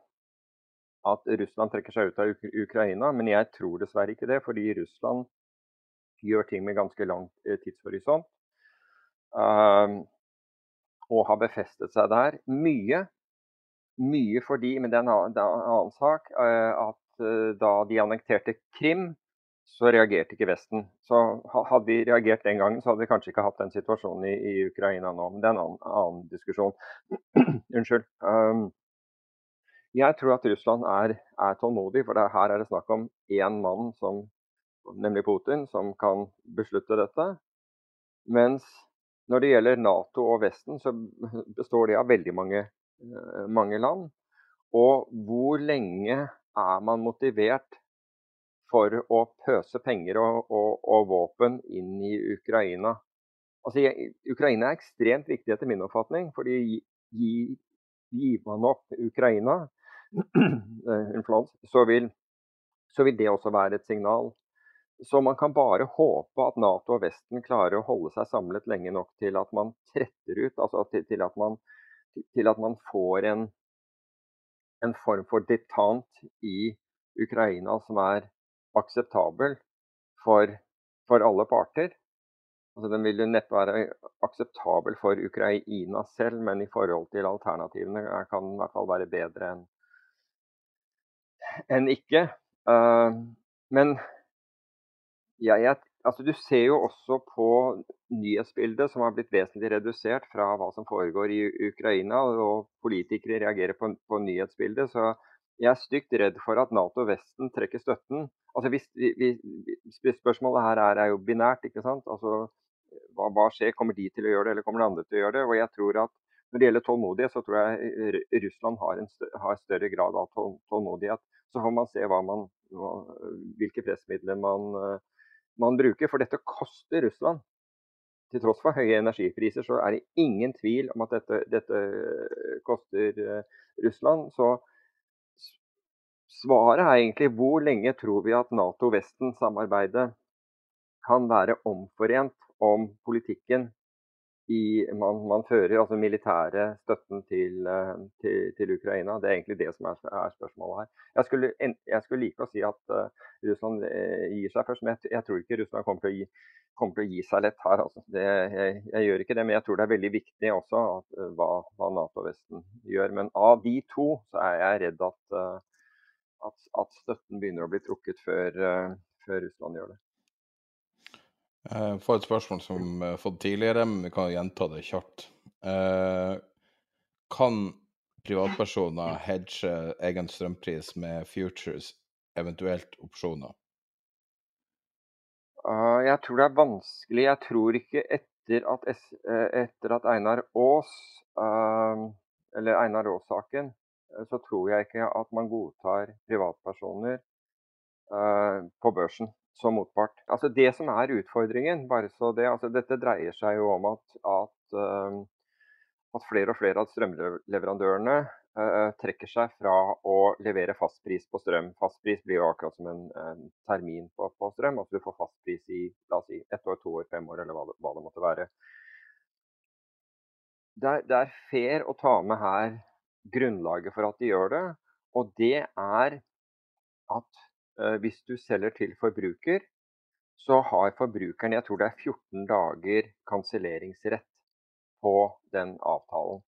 at Russland trekker seg ut av Ukraina, men jeg tror dessverre ikke det. Fordi Russland gjør ting med ganske lang eh, tidshorisont. Uh, og har befestet seg der. Mye. Mye fordi, men det er en annen, er en annen sak, uh, at uh, da de annekterte Krim, så reagerte ikke Vesten. Så Hadde vi reagert den gangen, så hadde vi kanskje ikke hatt den situasjonen i, i Ukraina nå. Men det er en annen, annen diskusjon. (clears throat) Unnskyld. Um, jeg tror at Russland er, er tålmodig, for det, her er det snakk om én mann, som, nemlig Putin, som kan beslutte dette. Mens når det gjelder Nato og Vesten, så består det av veldig mange, eh, mange land. Og hvor lenge er man motivert for å pøse penger og, og, og våpen inn i Ukraina. Altså, Ukraina er ekstremt viktig etter min oppfatning. fordi gir, gi man opp Ukraina, så vil, så vil det også være et signal. Så man kan bare håpe at Nato og Vesten klarer å holde seg samlet lenge nok til at man tretter ut, altså til, til, at, man, til at, man, får en, en form for detant i Ukraina som er akseptabel for, for alle parter. Altså, den vil jo neppe være akseptabel for Ukraina selv, men i forhold til alternativene kan den i hvert fall være bedre enn enn ikke. Uh, men ja, jeg, altså, du ser jo også på nyhetsbildet, som har blitt vesentlig redusert fra hva som foregår i Ukraina. Og politikere reagerer på, på nyhetsbildet. Så jeg er stygt redd for at Nato og Vesten trekker støtten. Altså hvis vi, vi, spørsmålet her er, er, jo binært. ikke sant? Altså, hva, hva, skjer? Kommer de til å gjøre det, eller kommer de andre til å gjøre det? Og jeg tror at Når det gjelder tålmodighet, så tror jeg Russland har, større, har større grad av tålmodighet. Så får man se man, hvilke pressmidler man, man bruker. For dette koster Russland til tross for høye energipriser, så er det ingen tvil om at dette, dette koster Russland. Så Svaret er egentlig hvor lenge tror vi at Nato-Vesten-samarbeidet kan være omforent om politikken i, man, man, fører, altså militære støtten til, eh, til, til, Ukraina. Det er egentlig det som er, er spørsmålet her. Jeg skulle, jeg skulle, like å si at uh, Russland uh, gir seg først, men jeg, jeg, tror ikke Russland kommer til å gi, til å gi seg lett her. Altså. Det, jeg, jeg, gjør ikke det, men jeg tror det er veldig viktig også at, uh, hva, hva Nato-Vesten gjør. Men av de to så er jeg redd at at, at, støtten begynner å bli trukket før, uh, før Russland gjør det. Jeg får et spørsmål som vi har fått tidligere, men vi kan gjenta det kjapt. Uh, kan privatpersoner hedge egen strømpris med futures, eventuelt opsjoner? Uh, jeg tror det er vanskelig. Jeg tror ikke etter at, etter at Einar Aas, eller Einar Aas-saken, Eh, så tror jeg ikke at man godtar privatpersoner på børsen som motpart. Altså Det som er utfordringen, bare så det, altså dette dreier seg jo om at, at, at flere og flere av strømleverandørene uh, trekker seg fra å levere fastpris på strøm. Fastpris blir jo akkurat som en, en termin på, på, strøm. altså Du får fastpris i la oss si, ett år, to år, fem år, eller hva det, hva det måtte være. Det er, det er fair å ta med her grunnlaget for at de gjør det. Og det er at hvis du selger til forbruker, så har forbrukeren jeg tror det er 14 dager kanselleringsrett på den avtalen.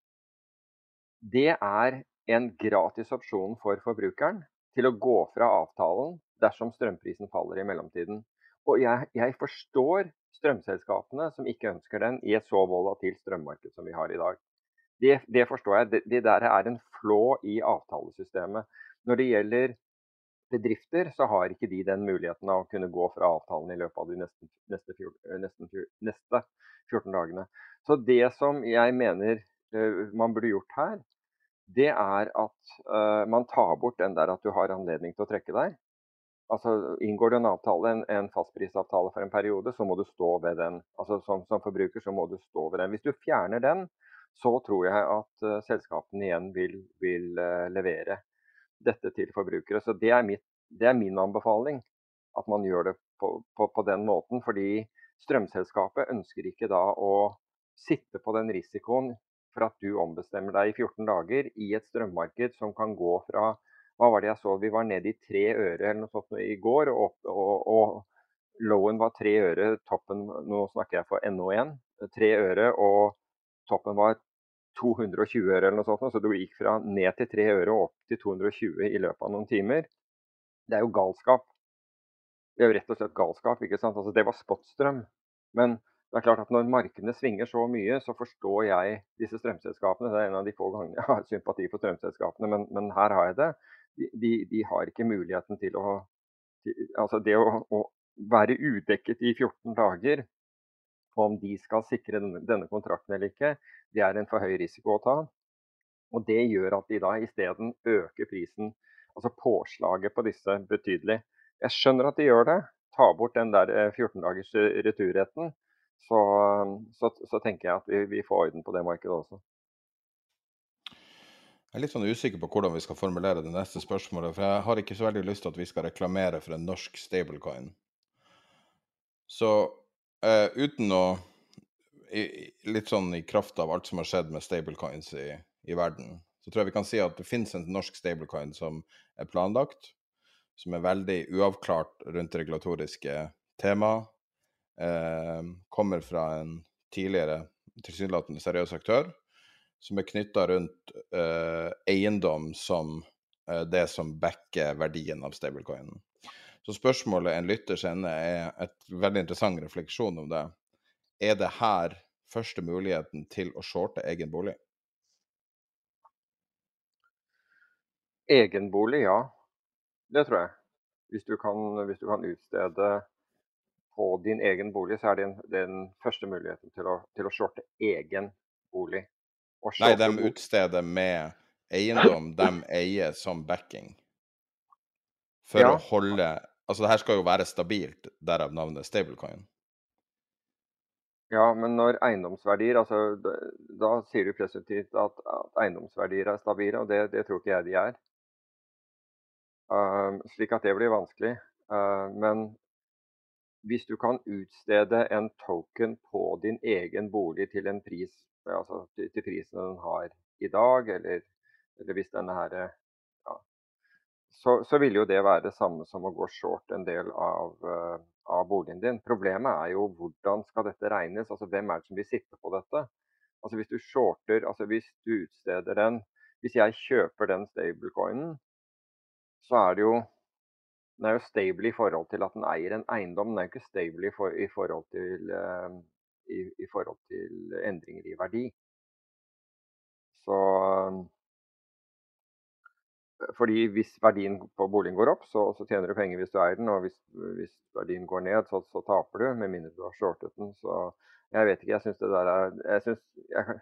Det er en gratis opsjon for forbrukeren til å gå fra avtalen dersom strømprisen faller i mellomtiden. Og jeg, jeg forstår strømselskapene som ikke ønsker den i et så volatilt strømmarked som vi har i dag. Det, det forstår jeg. Det, det, der er en flå i avtalesystemet. Når det gjelder bedrifter, så har ikke de den muligheten av å kunne gå fra avtalen i løpet av de neste, neste, neste, neste 14 dagene. Så det som jeg mener uh, man burde gjort her, det er at uh, man tar bort den der at du har anledning til å trekke deg. Altså Inngår du en avtale, en, en fastprisavtale for en periode, så må du stå ved den. Altså Som, som forbruker så må du stå ved den. Hvis du fjerner den, så tror jeg at uh, selskapene igjen vil, vil uh, levere dette til forbrukere. Så det er, mitt, det er, min anbefaling, at man gjør det på, på, på, den måten. Fordi strømselskapet ønsker ikke da å sitte på den risikoen for at du ombestemmer deg i 14 dager i et strømmarked som kan gå fra hva var det jeg så, vi var nede i tre øre eller noe sånt i går, og, og, og lowen var tre øre, toppen Nå snakker jeg for NO1. Tre øre, og toppen var 220 øre eller noe sånt. Så du gikk fra ned til 3 øre og opp til 220 i løpet av noen timer. Det er jo galskap. Det er jo rett og slett galskap. ikke sant? Altså, det var spotstrøm. Men det er klart at når markedene svinger så mye, så forstår jeg disse strømselskapene. Det er en av de få gangene jeg har sympati for strømselskapene, men, men her har jeg det. De, de, de, har ikke muligheten til å til, Altså det å, å, være udekket i 14 dager, om de skal sikre denne, kontrakten eller ikke, det er en for høy risiko å ta. Og Det gjør at de da isteden øker prisen, altså påslaget på disse betydelig. Jeg skjønner at de gjør det. Ta bort den der 14 eh, dagers eh, returretten. Så, så, så, tenker jeg at vi, vi, får orden på det markedet også. Jeg er litt sånn usikker på hvordan vi skal formulere det neste spørsmålet. For jeg har ikke så veldig lyst til at vi skal reklamere for en norsk stablecoin. Så uh, uten å i, litt sånn i kraft av alt som har skjedd med stablecoins i, i, verden, så tror jeg vi kan si at det finnes en norsk stablecoin som er planlagt, som er veldig uavklart rundt regulatoriske tema. Eh, kommer fra en tidligere tilsynelatende seriøs aktør, som er knytta rundt eh, eiendom som eh, det som backer verdien av stablecoinen. Så spørsmålet en lytter sender, er et veldig interessant refleksjon om det er det her første muligheten til å shorte egen bolig? Egen bolig, ja. Det tror jeg. Hvis du kan, hvis du kan utstede på din egen bolig, så er det den, første muligheten til å, til å shorte egen bolig. Nei, de utsteder med eiendom de eier som backing. For ja. å holde Altså, det her skal jo være stabilt, derav navnet stablecoin. Ja, men når eiendomsverdier altså, da, da sier du presumptivt at, at, eiendomsverdier er stabile, og det, det, tror ikke jeg de er. Uh, slik at det blir vanskelig. Uh, men hvis du kan utstede en token på din egen bolig til en pris, altså til, til prisen den har i dag, eller, eller hvis denne her så, så, vil jo det være det samme som å gå short en del av, uh, av boligen din. Problemet er jo hvordan skal dette regnes? Altså Hvem er det som vil sitte på dette? Altså Hvis du shorter, altså hvis du utsteder den Hvis jeg kjøper den stablecoinen, så er det jo den er jo stable i forhold til at den eier en eiendom. Den er jo ikke stable i, for, i, forhold til, uh, i, i, forhold til, endringer i verdi. Så fordi hvis verdien på boligen går opp, så, så, tjener du penger hvis du eier den. Og hvis, hvis verdien går ned, så, så, taper du, med mindre du har shortet den. Så jeg vet ikke, jeg syns det der er jeg synes, jeg,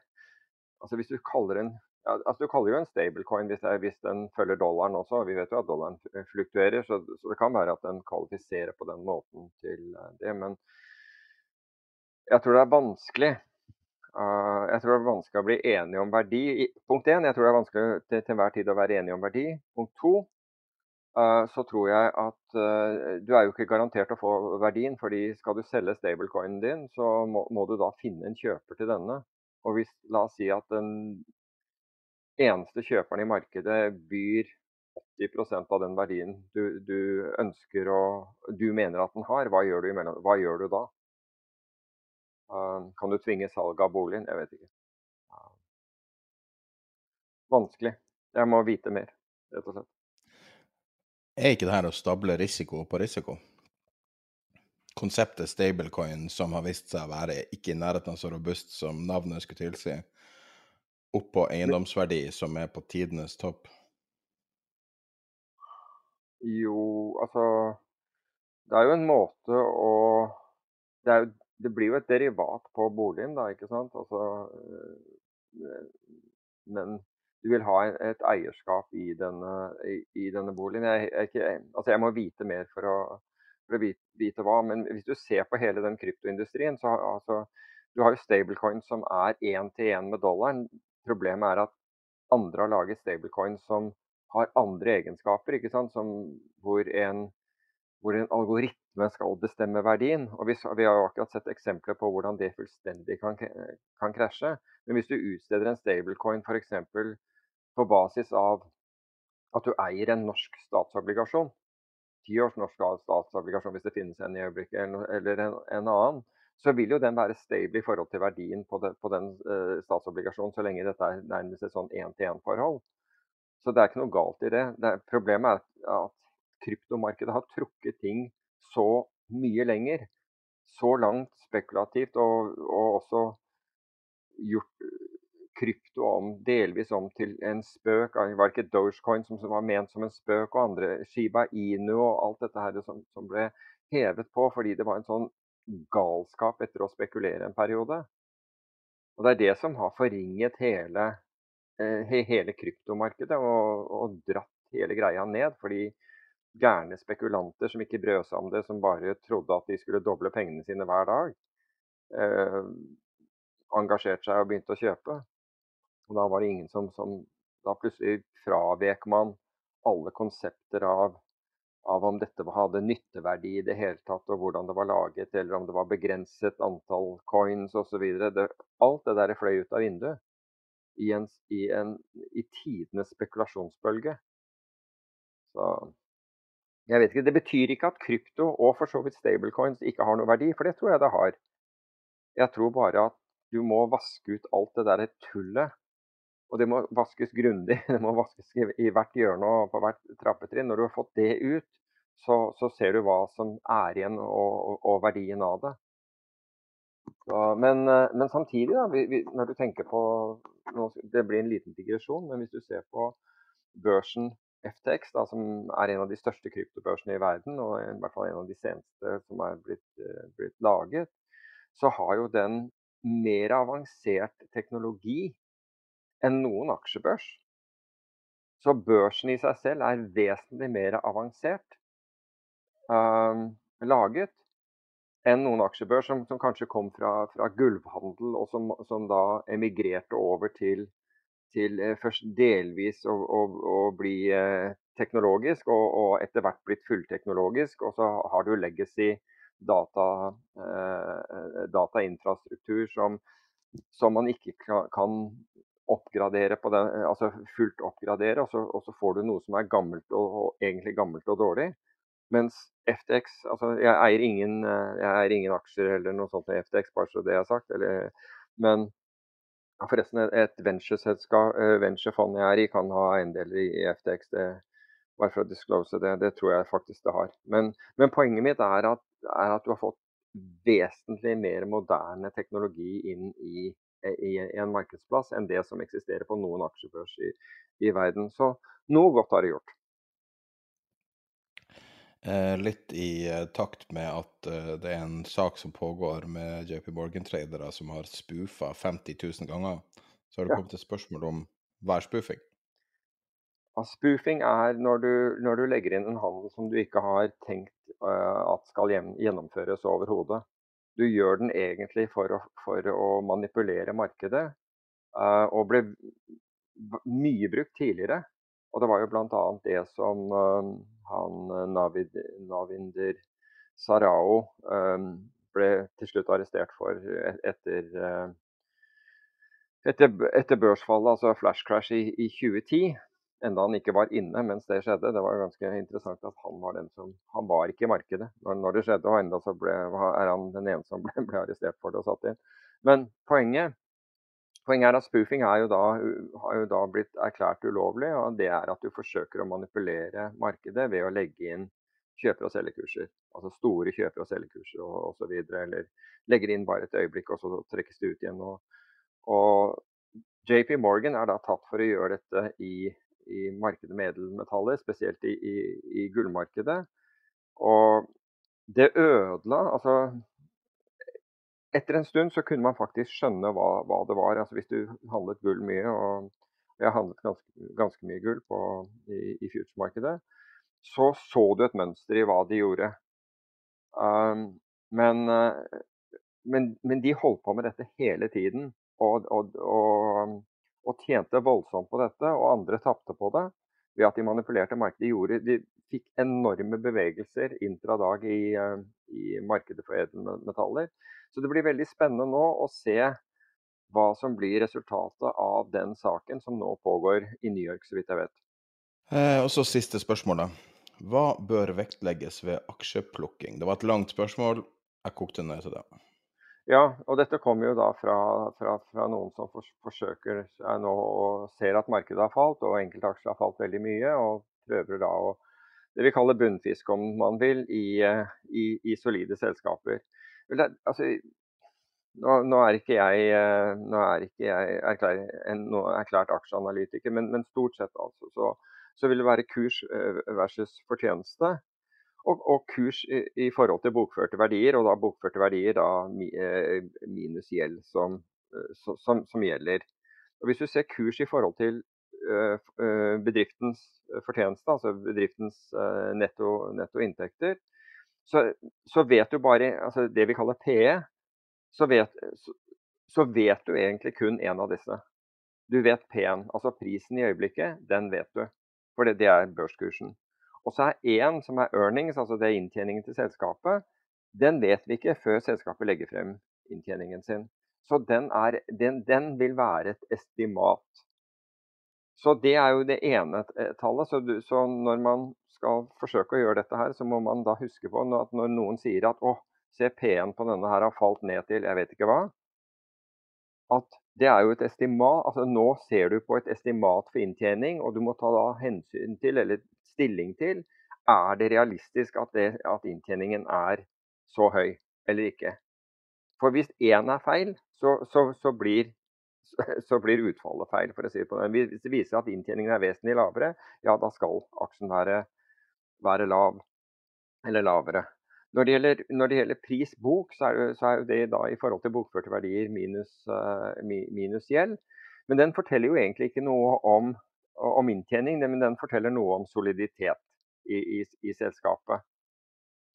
Altså hvis du kaller en ja, altså Du kaller jo en stablecoin hvis, hvis den følger dollaren også. Vi vet jo at dollaren fluktuerer, så, så, det kan være at den kvalifiserer på den måten til eh, det. Men jeg tror det er vanskelig Uh, jeg tror det er vanskelig å bli enige om verdi. Punkt én, jeg tror det er vanskelig til, til enhver tid å være enige om verdi. Punkt to, uh, så tror jeg at uh, du er jo ikke garantert å få verdien. fordi skal du selge stablecoinen din, så må, må, du da finne en kjøper til denne. Og hvis, la oss si at den eneste kjøperen i markedet byr 80% av den verdien du, du, ønsker og du mener at den har, hva gjør du, imellom, hva gjør du da? Uh, kan du tvinge salg av boligen? Jeg vet ikke. Uh, vanskelig. Jeg må vite mer, rett og slett. Er ikke det her å stable risiko på risiko? Konseptet stablecoin, som har vist seg å være ikke i nærheten av så robust som navnet skulle tilsi, oppå eiendomsverdi som er på tidenes topp? Jo, altså Det er jo en måte å Det er jo det blir jo et derivat på boligen, da, ikke sant. Altså, øh, men du vil ha et eierskap i denne, i, i denne boligen. Jeg, jeg, ikke, altså jeg, må vite mer for å, for å vite, vite, hva. Men hvis du ser på hele den kryptoindustrien, så altså, Du har jo stablecoin som er én til én med dollaren. Problemet er at andre har laget stablecoin som har andre egenskaper, ikke sant? Som, hvor, en, hvor en algoritme skal bestemme verdien. Og vi, vi, har jo akkurat sett eksempler på hvordan det fullstendig kan, kan krasje. Men hvis du utsteder en stablecoin f.eks. på basis av at du eier en norsk statsobligasjon, tiårs norsk statsobligasjon hvis det finnes en i øyeblikket, eller en, en, annen, så vil jo den være stable i forhold til verdien på, det, på den uh, statsobligasjonen, så lenge dette er nærmest et sånn én-til-én-forhold. Så det er ikke noe galt i det. det problemet er at kryptomarkedet har trukket ting så mye lenger. Så langt spekulativt, og, og også gjort krypto om, delvis om til en spøk. Det var ikke Dogecoin som var ment som en spøk, og andre Shiba Inu og alt dette her som, som ble hevet på fordi det var en sånn galskap etter å spekulere en periode. Og Det er det som har forringet hele, eh, hele kryptomarkedet og, og, dratt hele greia ned. Fordi gærne spekulanter som ikke brød seg om det, som bare trodde at de skulle doble pengene sine hver dag, eh, engasjerte seg og begynte å kjøpe. Og da var det ingen som, som Da plutselig fravek man alle konsepter av, av om dette hadde nytteverdi i det hele tatt, og hvordan det var laget, eller om det var begrenset antall coins osv. Alt det der fløy ut av vinduet i, en, i, en, i tidenes spekulasjonsbølge. Så jeg vet ikke, Det betyr ikke at krypto og for så vidt stablecoins ikke har noe verdi, for det tror jeg det har. Jeg tror bare at du må vaske ut alt det der tullet og det må vaskes grundig. (laughs) Det må vaskes i hvert hjørne og på hvert trappetrinn. Når du har fått det ut, så, så ser du hva som er igjen og, og verdien av det. Så, men, eh, men, samtidig, da, vi, vi, når du tenker på Det blir en liten digresjon, men hvis du ser på børsen FTX, da, som er en av de største kryptobørsene i verden, og i hvert fall en av de seneste som er blitt, eh, blitt laget, så har jo den mer avansert teknologi enn noen aksjebørs. Så børsen i seg selv er vesentlig mer avansert uh, laget enn noen aksjebørs som, som kanskje kom fra, fra gulvhandel, og som, som, da emigrerte over til, til eh, først delvis å, å, å bli eh, teknologisk, og, og, etter hvert blitt fullteknologisk. Og så har du legacy data, eh, datainfrastruktur som, som man ikke kan oppgradere på den, altså fullt oppgradere, og så, og så, får du noe som er gammelt og, og, egentlig gammelt og dårlig. Mens FTX altså Jeg eier ingen, jeg eier ingen aksjer eller noe sånt med FTX, bare så det er sagt. Eller, men forresten, et eh, venturefond jeg er i, kan ha eiendeler i FTX. det bare for å disclose det, det tror jeg faktisk det har. Men, men poenget mitt er at, er at, du har fått vesentlig mer moderne teknologi inn i i en markedsplass enn det som eksisterer på noen aksjebørs i, i verden. Så noe godt har det gjort. Eh, litt i eh, takt med at eh, det er en sak som pågår med JP Morgan-tradere som har spoofa 50 000 ganger, så har det kommet et spørsmål om hva er spoofing? Ja, spoofing er når du, når du, legger inn en handel som du ikke har tenkt uh, at skal gjennomføres overhodet. Du gjør den egentlig for å, for å manipulere markedet, uh, og ble mye brukt tidligere. Og det var jo bl.a. det som han eh, Navid, Navinder Sarao ble til slutt arrestert for etter, etter, etter børsfallet, altså flash crash i, i 2010 enda han ikke var inne mens det skjedde. Det var jo ganske interessant at han var den som Han var ikke i markedet når, når det skjedde, og enda så ble, er han den ene som ble, ble, arrestert for det og satt inn. Men poenget, poenget er at spoofing er jo da, har jo da blitt erklært ulovlig, og det er at du forsøker å manipulere markedet ved å legge inn kjøper- og selgekurser. Altså store kjøper- og selgekurser osv. Eller legger inn bare et øyeblikk, og så trekkes det ut igjen. Og, og JP Morgan er da tatt for å gjøre dette i i markedet med edelmetaller, spesielt i, i, i, gullmarkedet. Og det ødela Altså etter en stund så kunne man faktisk skjønne hva, hva det var. Altså Hvis du handlet gull mye, og jeg handlet ganske, ganske mye gull på, i, i future-markedet, så så du et mønster i hva de gjorde. Um, men uh, men, men, de holdt på med dette hele tiden og, og, og, og, tjente voldsomt på dette. Og andre tapte på det ved at de manipulerte markedet. De, gjorde, de fikk enorme bevegelser intradag i, eh, i markedet for edelmetaller. Så det blir veldig spennende nå å se hva som blir resultatet av den saken som nå pågår i New York, så vidt jeg vet. Eh, og så siste spørsmål, da. Hva bør vektlegges ved aksjeplukking? Det var et langt spørsmål. Jeg kokte ned til det. Ja, og dette kommer jo da fra, fra, fra noen som for, forsøker nå og ser at markedet har falt, og enkelte aksjer har falt veldig mye, og prøver da å det vi kaller bunnfisk, om man vil, i, i, i solide selskaper. Altså, nå, nå, er ikke jeg, nå er ikke jeg erklær, en erklært aksjeanalytiker, men, men, stort sett altså, så, så vil det være kurs eh, versus fortjeneste og, og kurs i, i, forhold til bokførte verdier, og da bokførte verdier da eh, minus gjeld som, eh, som, som, gjelder. Og Hvis du ser kurs i forhold til uh, bedriftens fortjeneste, altså bedriftens netto, netto, inntekter, så, så, vet du bare altså det vi kaller PE, så vet, så, så vet du egentlig kun én av disse. Du vet P-en, altså prisen i øyeblikket, den vet du. For det, det er børskursen. Og så er én som er earnings, altså det er inntjeningen til selskapet. Den vet vi ikke før selskapet legger frem inntjeningen sin. Så den, er, den, den vil være et estimat. Så det er jo det ene tallet. Så, du, så, når man skal forsøke å gjøre dette her, så må man da huske på at når noen sier at å, P1 på denne her har falt ned til jeg vet ikke hva, at det er jo et estimat. altså Nå ser du på et estimat for inntjening, og du må ta da hensyn til, eller stilling til er det realistisk at, det, at inntjeningen er så høy eller ikke. For hvis én er feil, så, så, så, blir, så, blir, utfallet feil. for å si det på den. Hvis det viser at inntjeningen er vesentlig lavere, ja da skal aksjen være, være lav eller lavere. Når det gjelder, når det gjelder pris bok, så er, det, så er det da i forhold til bokførte verdier minus, uh, minus gjeld. Men den forteller jo egentlig ikke noe om om inntjening, men den forteller noe om soliditet i, i, i selskapet.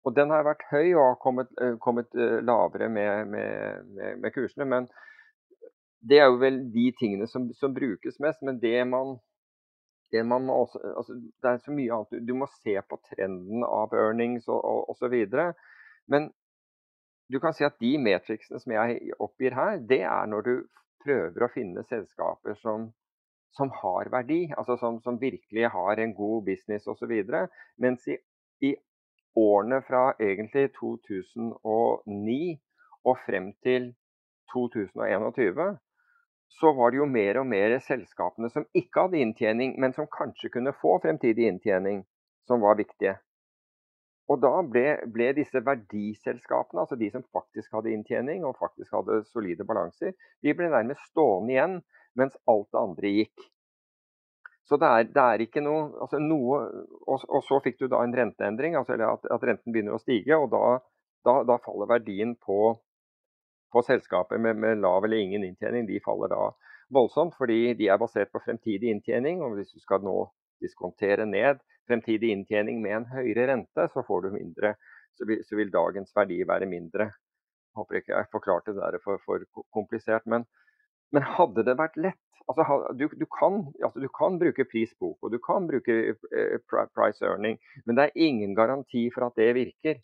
Og Den har vært høy og har kommet, eh, kommet eh, lavere med, med, med, kursene. Men det er jo vel de tingene som, som brukes mest. Men det man, det også altså, Det er så mye annet. Du må se på trenden av earnings og, videre. Men du kan si at de metricsene som jeg oppgir her, det er når du prøver å finne selskaper som som har verdi, altså som, som virkelig har en god business osv. Mens i, i, årene fra egentlig 2009 og frem til 2021, så var det jo mer og mer selskapene som ikke hadde inntjening, men som kanskje kunne få fremtidig inntjening, som var viktige. Og da ble, ble, disse verdiselskapene, altså de som faktisk hadde inntjening og faktisk hadde solide balanser, de ble nærmest stående igjen mens alt det andre gikk. Så det er, det er ikke noe, altså noe og, og, så fikk du da en renteendring, altså at, at, renten begynner å stige. og Da, da, da faller verdien på, på selskaper med, med, lav eller ingen inntjening de faller da voldsomt, fordi de er basert på fremtidig inntjening. og Hvis du skal nå diskontere ned fremtidig inntjening med en høyere rente, så får du mindre. Så vil, så vil dagens verdi være mindre. Jeg håper ikke jeg forklarte det der for, for komplisert. men men hadde det vært lett altså, du, du, kan, altså, du, kan, bruke prisbok og du kan bruke eh, price earning, men det er ingen garanti for at det virker.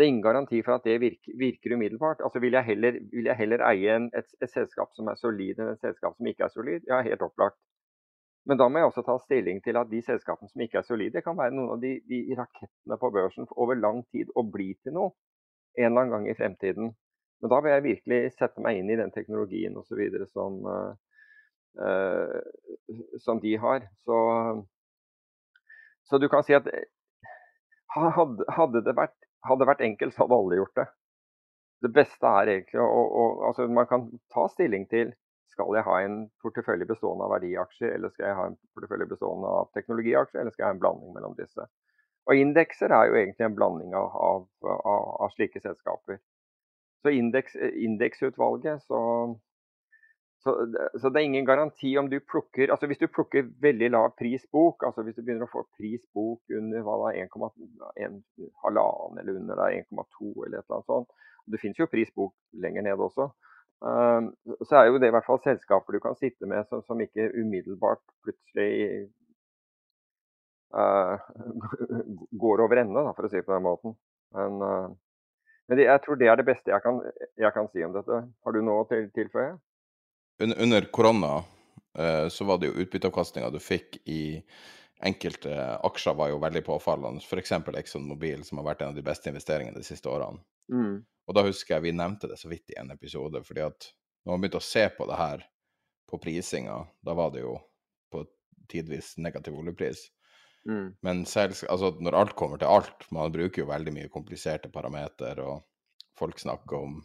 Det er ingen garanti for at det virker, virker umiddelbart. Altså, vil, jeg heller, vil jeg heller eie en, et, et, selskap som er solid enn et selskap som ikke er solid? Ja, helt opplagt. Men da må jeg også ta stilling til at de selskapene som ikke er solide, kan være noen av de, de rakettene på børsen over lang tid og bli til noe en eller annen gang i fremtiden. Men da vil jeg virkelig sette meg inn i den teknologien osv. Som, uh, som de har. Så, så, du kan si at hadde, hadde, det vært, hadde det vært enkelt, så hadde alle gjort det. Det beste er egentlig å, å altså Man kan ta stilling til skal jeg ha en portefølje bestående av verdiaksjer, eller skal jeg ha en portefølje bestående av teknologiaksjer, eller skal jeg ha en blanding mellom disse. Og Indekser er jo egentlig en blanding av, av, av, av slike selskaper. Så indeks, indeksutvalget så så, så, det er ingen garanti om du plukker altså Hvis du plukker veldig lav pris bok, altså hvis du begynner å få pris bok under hva da, 1,1 eller under 1,2 eller et eller annet sånt Det finnes jo pris bok lenger ned også. Um, så er jo det i hvert fall selskaper du kan sitte med som, som ikke umiddelbart plutselig uh, (laughs) går over ende, for å si det på den måten. Men, uh, men det, jeg tror det er det beste jeg kan, jeg kan si om dette. Har du noe å til, tilføye? Under korona eh, så var det jo utbytteavkastninga du fikk i enkelte aksjer var jo veldig påfallende. F.eks. Exxon Mobil, som har vært en av de beste investeringene de siste årene. Mm. Og da husker jeg vi nevnte det så vidt i en episode, fordi at når man begynte å se på det her på prisinga, da var det jo på tidvis negativ oljepris. Mm. Men selv, altså, når alt kommer til alt, man bruker jo veldig mye kompliserte parameter, og folk snakker om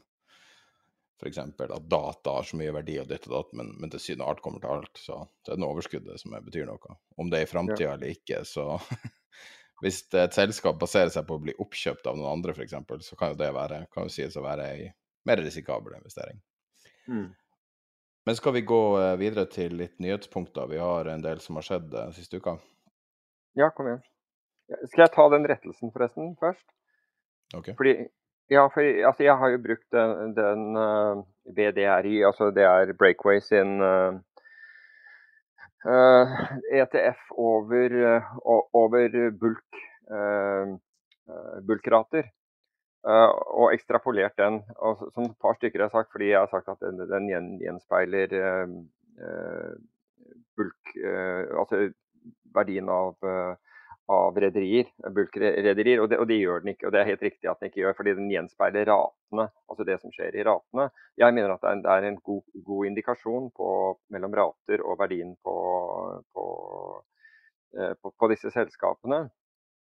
f.eks. at data har så mye verdi og ditt og datt, men, men til syvende og alt kommer til alt. Så det er den overskuddet som betyr noe. Om det er i framtida ja. eller ikke, så (laughs) Hvis et selskap baserer seg på å bli oppkjøpt av noen andre, f.eks., så kan jo det være, kan jo sies å være ei mer risikabel investering. Mm. Men skal vi gå eh, videre til litt nyhetspunkter? Vi har en del som har skjedd uh, siste uka. Ja, kom igjen. Skal jeg ta den rettelsen forresten først? Okay. Fordi ja, for altså, jeg har jo brukt den, den uh, eh, BDRI, altså det er Breakaway sin uh, uh, ETF over, over bulk, bulkrater. og ekstrapolert den, og, som et par stykker har sagt, fordi jeg har sagt at den, den gjenspeiler bulk, altså verdien av av rederier, og, og, det gjør den ikke. og Det er helt riktig at den ikke gjør, fordi den gjenspeiler ratene, altså det som skjer i ratene. Jeg mener at det er en, det er en god, god, indikasjon på, mellom rater og verdien på, på, eh, på, disse selskapene.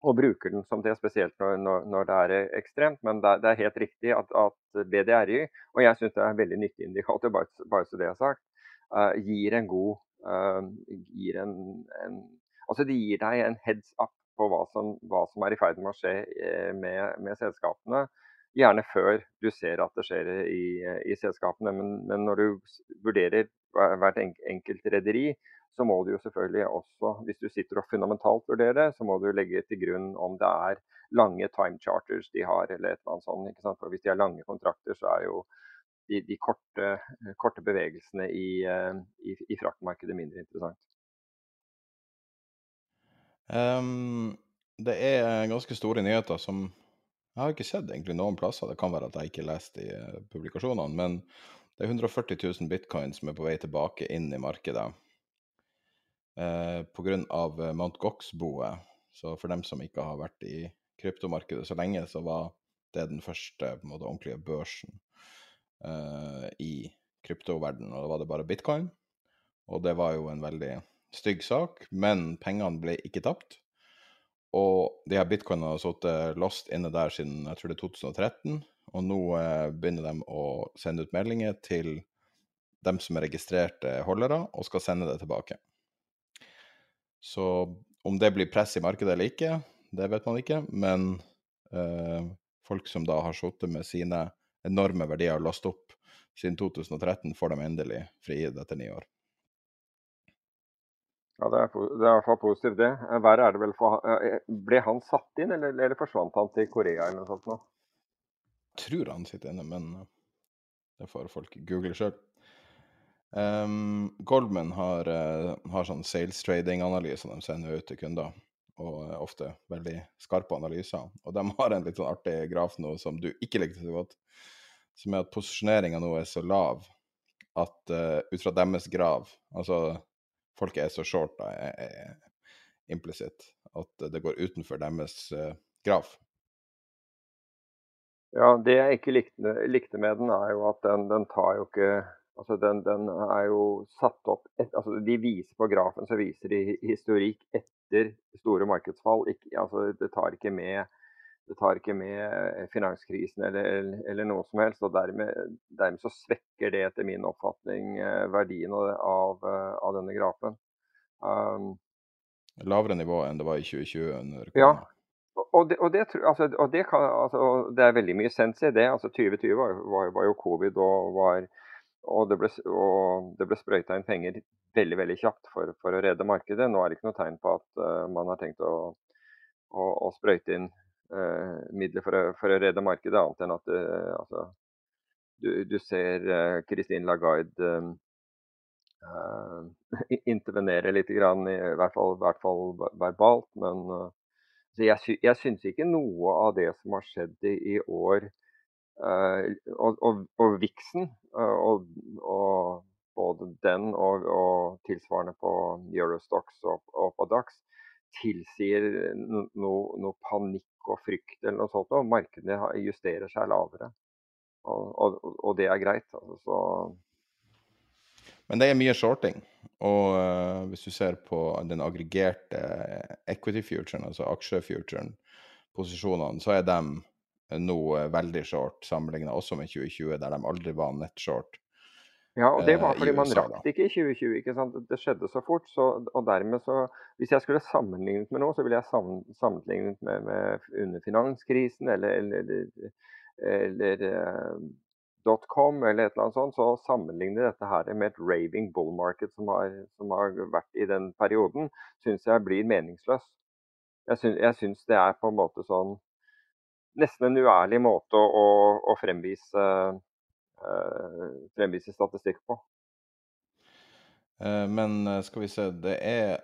Og bruker den som det, spesielt når, når, når det er ekstremt. Men det, det er helt riktig at, at BDRY, og jeg syns det er en veldig nyttig indikator, bare, bare så det er sagt, uh, gir en god uh, gir en, en Altså Det gir deg en heads up på hva som, hva som er i ferd med å skje eh, med, med, selskapene. Gjerne før du ser at det skjer i, i selskapene. Men, men, når du vurderer hvert enkelt rederi, så må du jo selvfølgelig også, hvis du sitter og fundamentalt vurderer det, så må du legge til grunn om det er lange time charters de har, eller et eller annet sånt. ikke sant? For hvis de har lange kontrakter, så er jo de, de korte, korte, bevegelsene i, eh, i, i fraktmarkedet mindre interessant. Um, det er ganske store nyheter som Jeg har ikke sett egentlig noen plasser. Det kan være at jeg ikke leste i uh, publikasjonene. Men det er 140 000 bitcoin som er på vei tilbake inn i markedet. Uh, Pga. Uh, Mount Gox-boet. Så for dem som ikke har vært i kryptomarkedet så lenge, så var det den første på en måte, ordentlige børsen uh, i kryptoverdenen. Og da var det bare bitcoin. Og det var jo en veldig stygg sak, men pengene ble ikke tapt. Og de her bitcoinene har sittet lost inne der siden jeg tror det er 2013. Og nå eh, begynner de å sende ut meldinger til dem som er registrerte holdere, og skal sende det tilbake. Så om det blir press i markedet eller ikke, det vet man ikke. Men eh, folk som da har sittet med sine enorme verdier og låst opp siden 2013, får dem endelig frigitt etter ni år. Ja, det er, det er, i hvert fall positivt, det. Eh, verre er det vel for eh, Ble han satt inn, eller, eller forsvant han til Korea eller noe sånt? Jeg tror han sitter inne, men eh, det får folk google sjøl. Um, Goldman har, har sånn sales trading-analyser de sender ut til kunder, og ofte veldig skarpe analyser. Og de har en litt sånn artig graf nå som du ikke likte så godt, som er at posisjoneringa nå er så lav at uh, ut fra deres grav, altså folk er så short, da, er, implisitt. At det går utenfor deres uh, graf. Ja, det jeg ikke likte, likte, med den, er jo at den, den tar jo ikke Altså, den, den, er jo satt opp et, altså, De viser på grafen så viser de historikk etter store markedsfall. Ikke, altså, det tar ikke med det tar ikke med finanskrisen eller, eller, noe som helst. og dermed, dermed, så svekker det etter min oppfatning eh, verdien av, eh, av denne grafen. Um, Lavere nivå enn det var i 2020? under Ja, og det, og det, altså, og det, kan, altså, det, er veldig mye sens i det. altså 2020 var, var, var jo covid og var og det ble, og ble sprøyta inn penger veldig veldig kjapt for, for, å redde markedet. Nå er det ikke noe tegn på at uh, man har tenkt å, å, å sprøyte inn midler for å, for å, redde markedet, annet enn at uh, altså, du, du, ser Christine Lagarde (laughs) intervenere litt, grann, i, hvert fall, hvert fall verbalt. Men jeg, sy jeg syns ikke noe av det som har skjedd i, år og, og, og Vixen, og, og, både den og, og, tilsvarende på Eurostox og, og på Dax, tilsier noe no, no panikk og frykt eller noe sånt. Og markedene justerer seg lavere. Og, og det er greit. Altså, så... Men det er mye shorting. Og uh, hvis du ser på den aggregerte equity futuren, altså aksjefuturen, posisjonene, så er de nå veldig short sammenligna også med 2020, der de aldri var nett short. Ja, og det var fordi man rakk det ikke i 2020. ikke sant? Det skjedde så fort. Så, og dermed så Hvis jeg skulle sammenlignet med noe, så ville jeg sammenlignet med, med under finanskrisen eller, eller, eller, eller uh, .com eller et eller annet sånt. Så sammenligne dette her med et raving bull market som har, som har vært i den perioden, syns jeg blir meningsløst. Jeg syns, det er på en måte sånn Nesten en uærlig måte å, å fremvise Eh, fremvise statistikk på. Eh, men eh, skal vi se, det er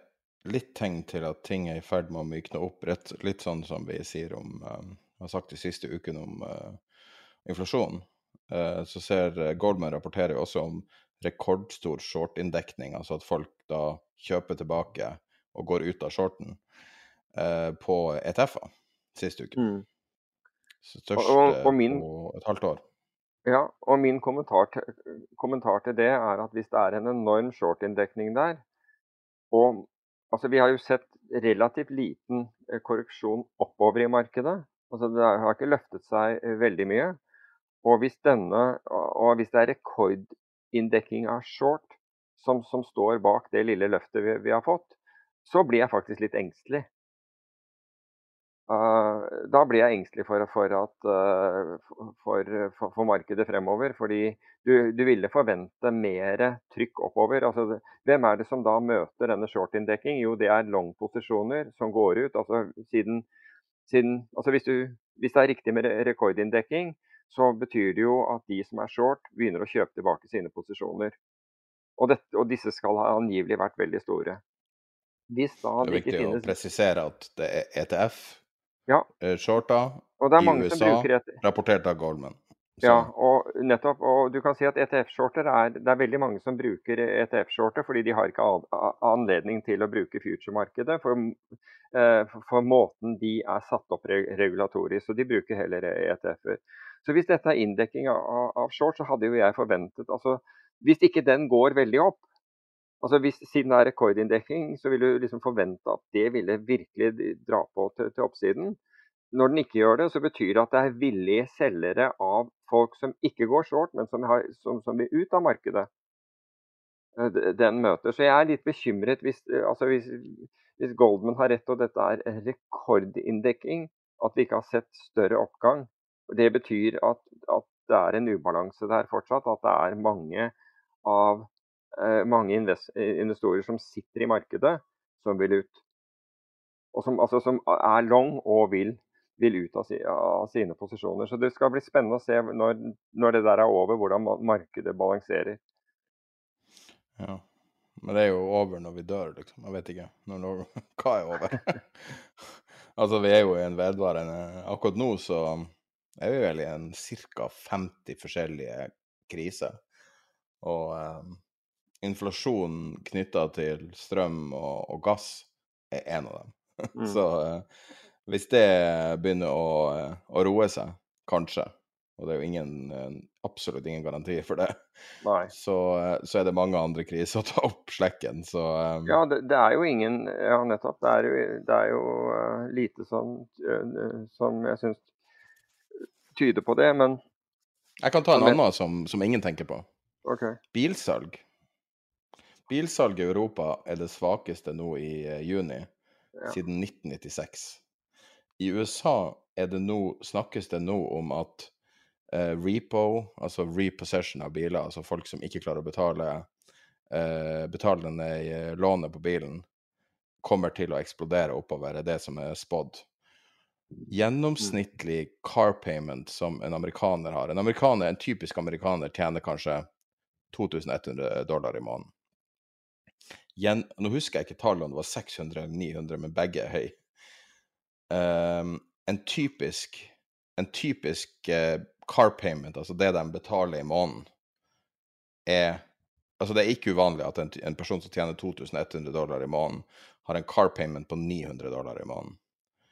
litt tegn til at ting er i ferd med å mykne opp. Rett, litt sånn som vi sier om, har sagt de siste ukene om inflasjon. så ser Goldman rapporterer jo også om rekordstor short-inndekning, altså at folk da kjøper tilbake og går ut av shorten på ETF-er sist uke. Mm. Største og, og min... på et halvt år. Ja, og min kommentar til, kommentar til det er at hvis det er en enorm short-inndekning der og altså Vi har jo sett relativt liten eh, korreksjon oppover i markedet. altså Det har ikke løftet seg eh, veldig mye. Og hvis, denne, og hvis det er rekordinndekning av short som, som, står bak det lille løftet vi, vi har fått, så blir jeg faktisk litt engstelig. Uh, da blir jeg engstelig for, for, at, uh, for, for, markedet fremover. Fordi du, du, ville forvente mer trykk oppover. Altså, hvem er det som da møter denne short-inndekking? Jo, det er long-posisjoner som går ut. Altså, siden, siden, altså hvis, du, hvis, det er riktig med rekordinndekking, så betyr det jo at de som er short, begynner å kjøpe tilbake sine posisjoner. Og, dette, og disse skal ha angivelig vært veldig store. Det er viktig finnes... å presisere at det er ETF ja. Eh, shorta i USA, rapportert av Goldman. Så. Ja, og nettopp. Og du kan si at ETF-shorter er Det er veldig mange som bruker ETF-shorter fordi de har ikke anledning til å bruke future-markedet for, eh, for, måten de er satt opp regulatorisk. Så de bruker heller ETF-er. Så hvis dette er inndekking av, av short, så hadde jo jeg forventet altså Hvis ikke den går veldig opp, Altså hvis, Siden det er rekordinndekning, så vil du liksom forvente at det ville virkelig dra på til, til, oppsiden. Når den ikke gjør det, så betyr det at det er villige selgere av folk som ikke går short, men som, har, som, som vil ut av markedet. Eh, den møter. Så jeg er litt bekymret hvis, eh, altså hvis, hvis Goldman har rett og dette er rekordinndekning, at vi ikke har sett større oppgang. Det betyr at, at det er en ubalanse der fortsatt. At det er mange av mange investorer som sitter i markedet, som vil ut. Og som, altså, som er long og vil, vil ut av, av, sine posisjoner. Så det skal bli spennende å se når, når det der er over, hvordan markedet balanserer. Ja. Men det er jo over når vi dør, liksom. Jeg vet ikke. Når, når, (laughs) hva er over? (laughs) altså, vi er jo i en vedvarende Akkurat nå så er vi vel i en ca. 50 forskjellige kriser. Og um, inflasjon knytta til strøm og, og, gass er en av dem. (laughs) Mm. Så eh, hvis det begynner å, uh, å, roe seg, kanskje, og det er jo ingen, uh, absolutt ingen garanti for det, (laughs) så, så, er det mange andre kriser å ta opp slekken. Så um... Ja, det, det, er jo ingen Ja, nettopp. Det er jo, det er jo lite som, som jeg syns tyder på det, men Jeg kan ta en annen som, som ingen tenker på. Okay. Bilsalg. Bilsalget i Europa er det svakeste nå i uh, juni ja. siden 1996. I USA det nå, snakkes det nå om at eh, repo, altså repossession av biler, altså folk som ikke klarer å betale, eh, betale denne eh, lånet på bilen, kommer til å eksplodere oppover, er det som er spådd. Gjennomsnittlig car payment som en amerikaner har En amerikaner, en typisk amerikaner tjener kanskje 2100 dollar i måneden. Gjen, nå husker jeg ikke tallet om det var 600 eller 900, men begge er høye. Um, en typisk, en typisk uh, car payment, altså det de betaler i måneden, er Altså det er ikke uvanlig at en, en person som tjener 2100 dollar i måneden, har en car payment på 900 dollar i måneden.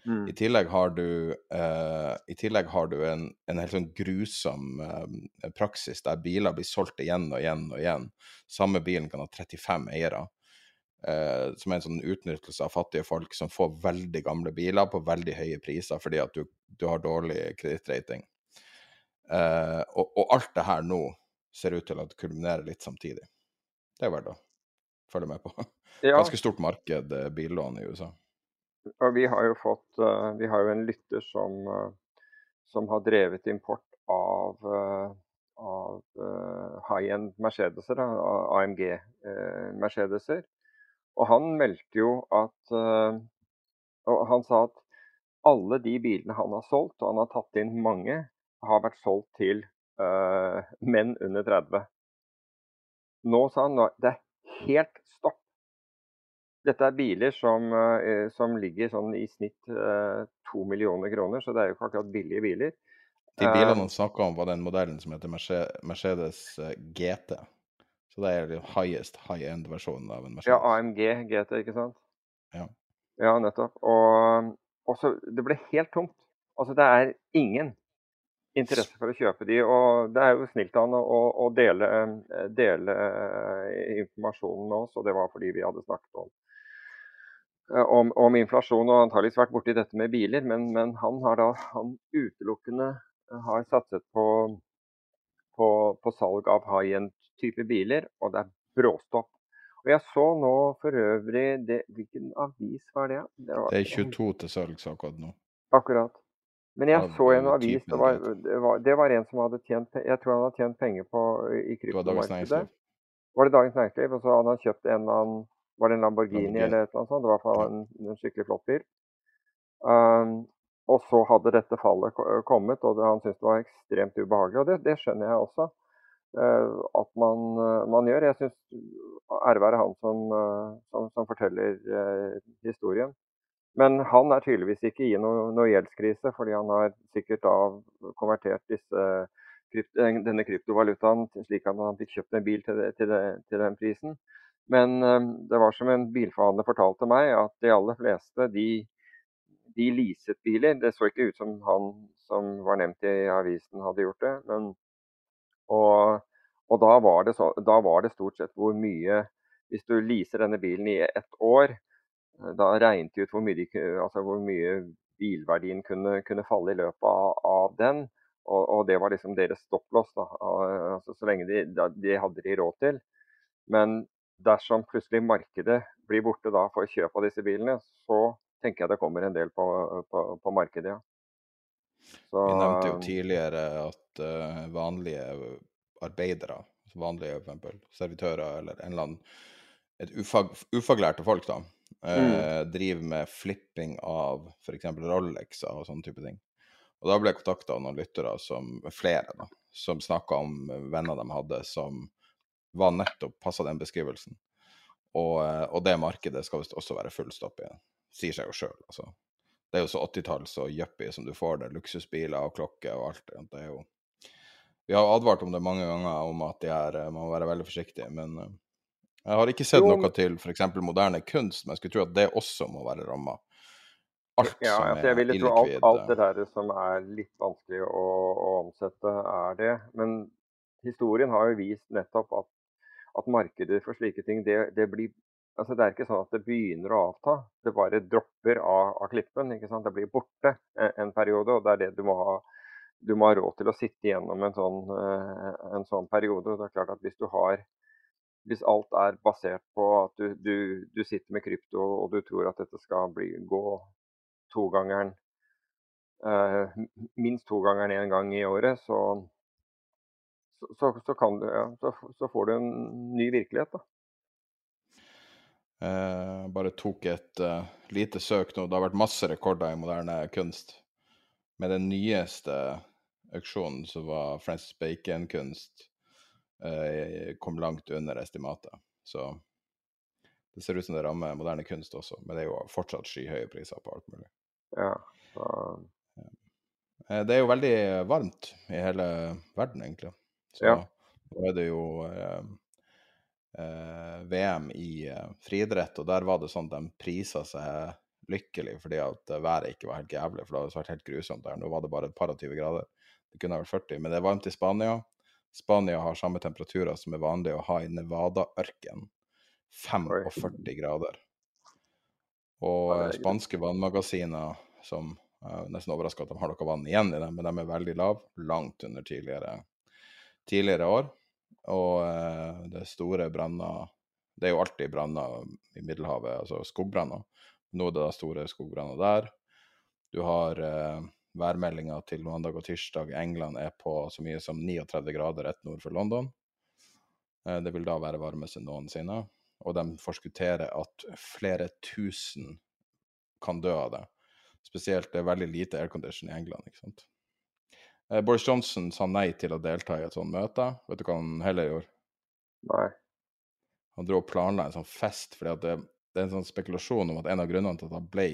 Mm. I tillegg har du, uh, i tillegg har du en, en helt sånn grusom uh, praksis der biler blir solgt igjen og igjen og igjen. Samme bilen kan ha 35 eiere. Uh, som er en sånn utnyttelse av fattige folk som får veldig gamle biler på veldig høye priser fordi at du, du har dårlig kredittrating. Uh, og, og, alt det her nå ser ut til å kulminere litt samtidig. Det er verdt å følge med på. (laughs) Ja. Ganske stort marked uh, billån i USA. Og vi har jo fått Vi har jo en lytter som, som har drevet import av, av high-end Mercedeser, AMG Mercedeser. Og han meldte jo at uh, Og han sa at alle de bilene han har solgt, og han har tatt inn mange, har vært solgt til uh, menn under 30. Nå sa han at det er helt stopp. Dette er biler som, uh, som ligger sånn i snitt to millioner kroner, så det er jo ikke akkurat billige biler. De bilene han snakka om, var den modellen som heter Mercedes GT. Så det er den highest high end-versjonen av en Mercedes. Ja, AMG GT, ikke sant? Ja, ja nettopp. Og, så, det ble helt tomt. Altså, det er ingen interesse for å kjøpe de, og det er jo snilt av han å, å dele, dele, eh, informasjonen med oss, og det var fordi vi hadde snakket om, eh, om, om inflasjon og antakeligvis vært borti dette med biler, men, men han har da han utelukkende har satset på, på, salg av high end type biler, og det er bråstopp. Og Jeg så nå for øvrig det, Hvilken avis var det? Det, var, det er 22 til salgs akkurat nå. Akkurat. Men jeg så en avis, det var, det, var, det var, en som hadde tjent Jeg tror han hadde tjent penger på i kryptomarkedet. Var det Dagens Næringsliv? Og så hadde han kjøpt en annen Var det en Lamborghini, Lamborghini. eller et eller annet sånt? Det var i hvert en, en skikkelig flott bil. Um, og så hadde dette fallet kommet, og han syntes det var ekstremt ubehagelig. Og det, det skjønner jeg også. Eh, at man, eh, man, gjør. Jeg syns ære være han som, eh, som, som forteller historien. Men han er tydeligvis ikke i noe, noe gjeldskrise, fordi han har sikkert da konvertert disse, denne kryptovalutaen slik at han fikk kjøpt en bil til, til, til den prisen. Men det var som en bilforhandler fortalte meg, at de aller fleste de, de leaset biler. Det så ikke ut som han som var nevnt i avisen hadde gjort det. men og, og da, var så, da, var det stort sett hvor mye Hvis du leaser denne bilen i ett år, eh, da regnet de ut hvor mye, de, altså hvor mye bilverdien kunne, kunne, falle i løpet av, av den. Og, og, det var liksom deres stopplås, altså, så lenge de, de hadde de råd til. Men dersom plutselig markedet blir borte for kjøp av disse bilene, så tenker jeg det kommer en del på, på, på markedet, ja. Så, Vi nevnte jo tidligere at uh, vanlige arbeidere, vanlige eksempel, servitører eller en eller annen et ufag, ufaglærte folk, da, uh, mm. driver med flipping av f.eks. Rolexer og sånne type ting. Og da ble jeg kontakta av noen lyttere, som, flere, da, som snakka om venner de hadde som var nettopp passa den beskrivelsen. Og, eh, og, det markedet skal visst også være full stopp igjen. Sier seg jo sjøl, altså. Det er jo så 80-talls og yuppie som du får det. Luksusbiler og klokke og alt. Det er jo Vi har advart om det mange ganger, om at de her eh, må være veldig forsiktige. Men uh, jeg har ikke sett noe til f.eks. moderne kunst, men jeg skulle tro at det også må være ramma. Alt ja, som altså, er illikvid. Alt, alt, det der som er litt vanskelig å, å omsette, er det. Men historien har jo vist nettopp at, at markedet for slike ting, det, det blir Altså, det er ikke sånn at det begynner å avta, det bare dropper av, av klippen. ikke sant? Det blir borte en, periode, og det er det du må ha. Du må ha råd til å sitte gjennom en sånn, uh, en sånn periode. det er klart at Hvis du har, hvis alt er basert på at du, du, du sitter med krypto og du tror at dette skal bli, gå togangeren eh, minst to ganger en gang i året, så, så, så, du, ja, så får du en ny virkelighet. da. Eh, bare tok et uh, lite søk nå. Det har vært masse rekorder i moderne kunst. Med den nyeste auksjonen, som var Francis Bacon-kunst, eh, kom langt under estimatet. Så det ser ut som det rammer moderne kunst også, men det er jo fortsatt skyhøye priser på alt mulig. Ja, så... Eh, det er jo veldig varmt i hele verden, egentlig. Så Ja. nå er det jo eh, eh, VM i eh, friidrett, og der var det sånn at de prisa seg lykkelig fordi at eh, været ikke var helt jævlig, for det hadde vært helt grusomt der. Nå var det bare et par og 20 grader. Det kunne vært 40, men det er varmt i Spania. Spania har samme temperaturer som er vanlig å ha i Nevada-ørken. 45 grader. Og eh, spanske vannmagasiner som er nesten overraska at de har noe vann igjen i dem, men de er veldig lave, langt under tidligere, tidligere år. Og eh, det er store branner Det er jo alltid branner i Middelhavet, altså skogbranner. Nå er det da store skogbranner der. Du har eh, værmeldinga til mandag og tirsdag England er på så mye som 39 grader rett nord for London. Eh, det vil da være varmest noensinne. Og de forskutterer at flere tusen kan dø av det. Spesielt det er veldig lite aircondition i England. ikke sant? Eh, Boris Johnson sa nei til å delta i et sånt møte. Vet du hva han heller gjorde? Nei. Han dro og planla en sånn fest, fordi det, det er en sånn spekulasjon om at en av grunnene til at han ble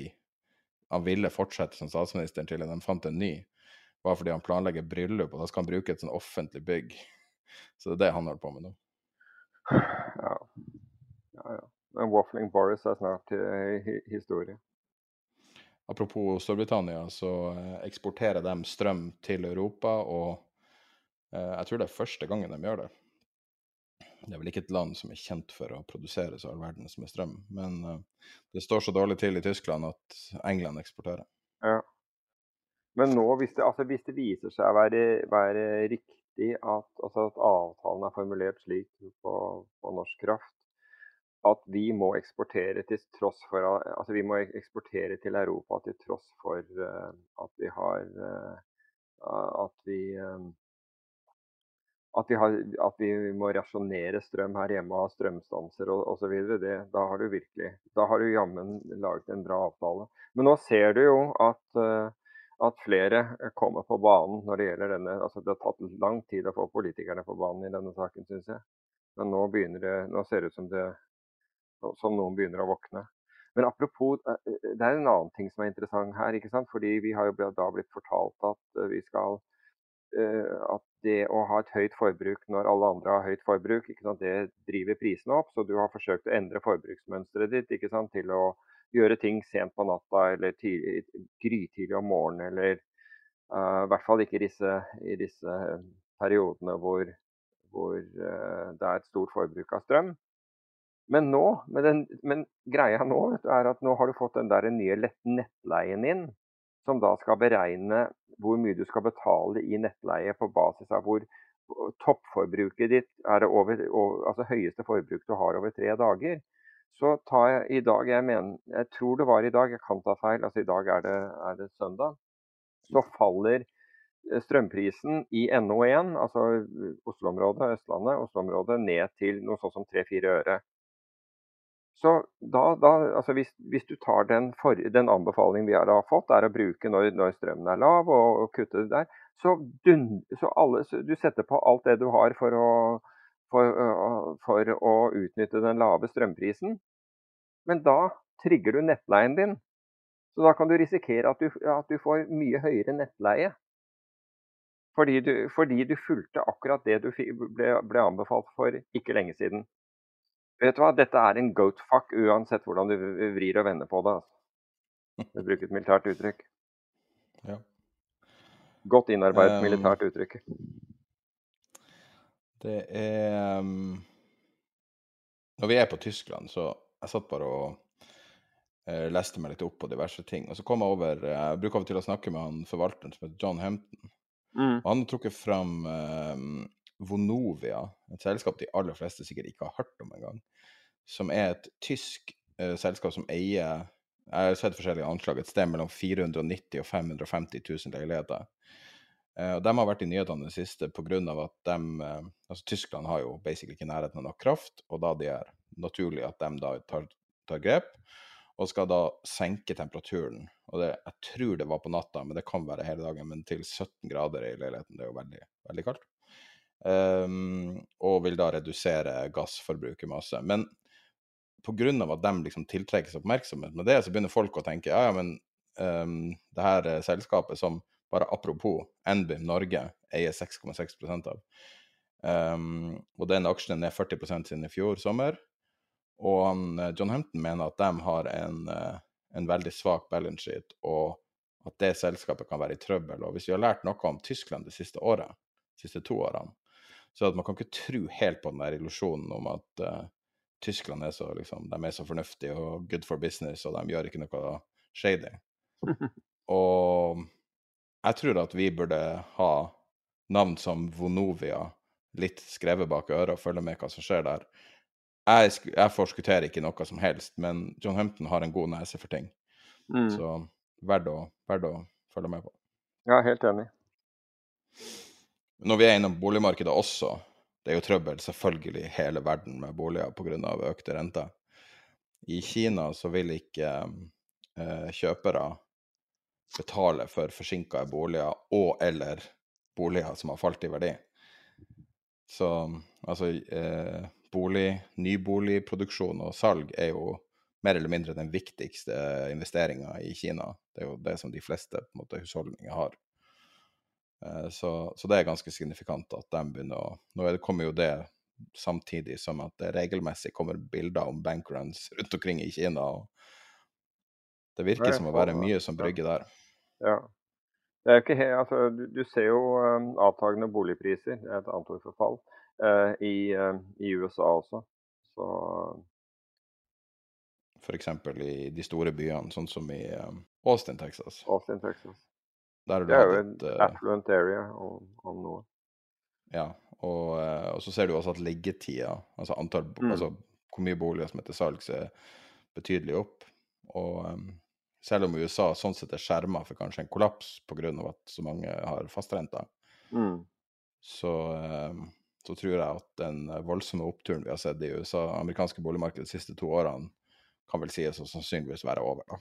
Han ville fortsette som statsminister til de fant en ny, var fordi han planlegger bryllup, og da skal han bruke et sånn offentlig bygg. Så det er det han holder på med nå. Ja. ja, ja. Men Waffling Boris er snart uh, hi historie. Apropos Storbritannia, så eh, eksporterer de strøm til Europa, og eh, jeg tror det er første gangen de gjør det. Det er vel ikke et land som er kjent for å produsere så all verdens med strøm, men eh, det står så dårlig til i Tyskland at England eksporterer. Ja. Men nå, hvis det, altså, hvis det viser seg å være, være riktig at, altså, at avtalen er formulert slik på, på norsk kraft, at vi må eksportere til tross for altså vi må eksportere til Europa til tross for uh, at vi har uh, at vi um, at vi, har, at vi må rasjonere strøm her hjemme og ha strømstanser osv. Da har du virkelig Da har du jammen laget en bra avtale. Men nå ser du jo at, at flere kommer på banen når det gjelder denne altså Det har tatt lang tid å få politikerne på banen i denne saken, syns jeg. Men nå, det, nå ser det ut som det som noen begynner å våkne. Men apropos, det er en annen ting som er interessant her. ikke sant? Fordi vi har jo da blitt fortalt at vi skal at det å ha et høyt forbruk når alle andre har høyt forbruk, det driver prisene opp. Så du har forsøkt å endre forbruksmønsteret ditt til å gjøre ting sent på natta eller tidlig, grytidlig om morgenen. Eller uh, i hvert fall ikke disse, i disse periodene hvor, hvor uh, det er et stort forbruk av strøm. Men nå, den, men greia nå du, er at nå har du fått den der nye nettleien inn, som da skal beregne hvor mye du skal betale i nettleie på basis av hvor toppforbruket ditt er over, over, altså høyeste forbruk du har over tre dager. Så tar jeg i dag, jeg, mener, jeg tror det var i dag, jeg kan ta feil, altså i dag er det, er det søndag, så faller strømprisen i NO1, altså Oslo-området, Østlandet, Oslo-området, ned til noe sånt som 3-4 øre. Så da, da altså hvis, hvis, du tar den, for, den, anbefalingen vi har fått, er å bruke når, når strømmen er lav, og, og kutte det der, så, dun, så, alle, så, du setter på alt det du har for å, for, for å utnytte den lave strømprisen. Men da trigger du nettleien din. Så da kan du risikere at du, at du får mye høyere nettleie. Fordi du, fordi du fulgte akkurat det du ble, ble anbefalt for ikke lenge siden. Vet du hva, dette er en goat-fuck uansett hvordan du vrir og vender på det. Altså. Du bruker et militært uttrykk. Ja. Godt innarbeidet Um, militært uttrykk. Det er um, Når vi er på Tyskland, så jeg satt bare og uh, leste meg litt opp på diverse ting. Og så kom jeg over eh, Jeg bruker av og til å snakke med han forvalteren som heter John Hampton. Mm. Og han har trukket fram um, Vonovia, et selskap de aller fleste sikkert ikke har hørt om engang. Som er et tysk uh, selskap som eier Jeg har sett forskjellige anslag. Et sted mellom 490 og 550 000 leiligheter. Uh, De har vært i nyhetene i det siste pga. at de, uh, altså Tyskland har jo basically ikke nærheten av nok kraft, og da det er naturlig at de da tar, tar grep og skal da senke temperaturen. Og det, Jeg tror det var på natta, men det kan være hele dagen, men til 17 grader i leiligheten. Det er jo veldig, veldig kaldt. Um, og vil da redusere gassforbruket masse. Men pga. at de liksom tiltrekkes oppmerksomhet med det, så begynner folk å tenke ja, ja, men um, det her selskapet som bare apropos, NBIM Norge eier 6,6% av. Um, og den aksjen er ned 40 siden i fjor sommer. Og han, eh, John Hampton mener at de har en, eh, en veldig svak balance sheet, og at det selskapet kan være i trøbbel. Og hvis vi har lært noe om Tyskland de siste året, de siste to årene, så man kan ikke tro helt på den der illusjonen om at uh, Tyskland er så, liksom, de er så fornuftige og good for business, og de gjør ikke noe shady. (laughs) og jeg tror at vi burde ha navn som Vonovia litt skrevet bak øret og følge med hva som skjer der. Jeg, jeg, forskutterer ikke noe som helst, men John Humpton har en god nese for ting. Mm. Så verdt å, verdt å følge med på. Ja, helt enig. Når vi er innom boligmarkedet også, det er jo trøbbel selvfølgelig i hele verden med boliger pga. økte renter. I Kina så vil ikke eh, kjøpere betale for forsinka boliger og eller boliger som har falt i verdi. Så altså eh, bolig, nyboligproduksjon og salg er jo mer eller mindre den viktigste investeringa i Kina. Det er jo det som de fleste måte, husholdninger har. Eh, så, så, det er ganske signifikant at de begynner å Nå det, kommer jo det samtidig som at det regelmessig kommer bilder om bankruns rundt omkring i Kina. og Det virker som å være mye som brygger der. Ja. Det er ikke helt, altså, du, du ser jo um, avtagende boligpriser, det er et annet ord for fall, uh, i, uh, i, USA også. Så F.eks. i de store byene, sånn som i um, Austin, Texas. Austin, Texas. Det er jo en uh, affluent area om, noe. Ja, og, og, så ser du også at liggetida, altså antall, mm. altså hvor mye boliger som er til salgs, er betydelig opp. Og um, selv om USA sånn sett er skjerma for kanskje en kollaps pga. at så mange har fastrenta, mm. så, um, så, tror jeg at den voldsomme oppturen vi har sett i USA, amerikanske boligmarked de siste to årene, kan vel sies å sannsynligvis være over. da.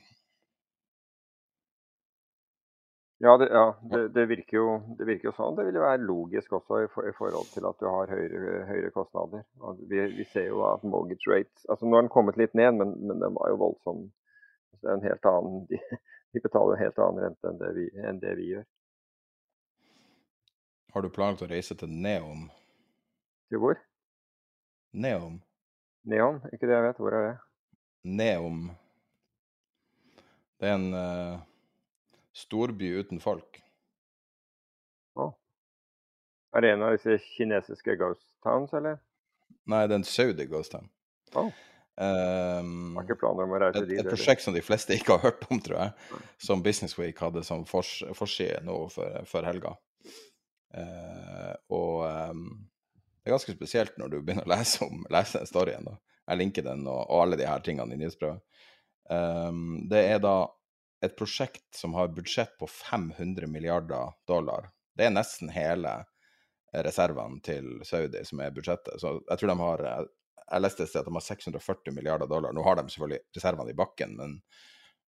Ja, det, ja det, det, virker jo, det, virker jo, sånn. Det vil jo være logisk også i, for, i forhold til at du har høyere, høyere kostnader. Vi, vi, ser jo at mortgage rates altså Nå har den kommet litt ned, men, men den var jo voldsom det er en helt annen, de, de betaler en helt annen rente enn det, vi, enn det vi gjør. Har du planlagt å reise til Neom? Til hvor? Neom. Neon? Ikke det jeg vet. Hvor er det? Neom. Det er en uh, storby uten folk. Oh. Er det en av disse kinesiske ghost towns, eller? Nei, det er en saudi ghost town. Oh. Um, har ikke planer om å reise et, dit. Et prosjekt som de fleste ikke har hørt om, tror jeg. Som Business Week hadde som forside nå for, for helga. Uh, og um, det er ganske spesielt når du begynner å lese om lese storyen. da. Jeg linker den og, og alle de her tingene i nyhetsprøven. Um, det er da et prosjekt som har budsjett på 500 milliarder dollar. Det er nesten hele reservene til Saudi som er budsjettet. Så jeg tror de har jeg leste et sted at de har 640 milliarder dollar. Nå har de selvfølgelig reservene i bakken, men,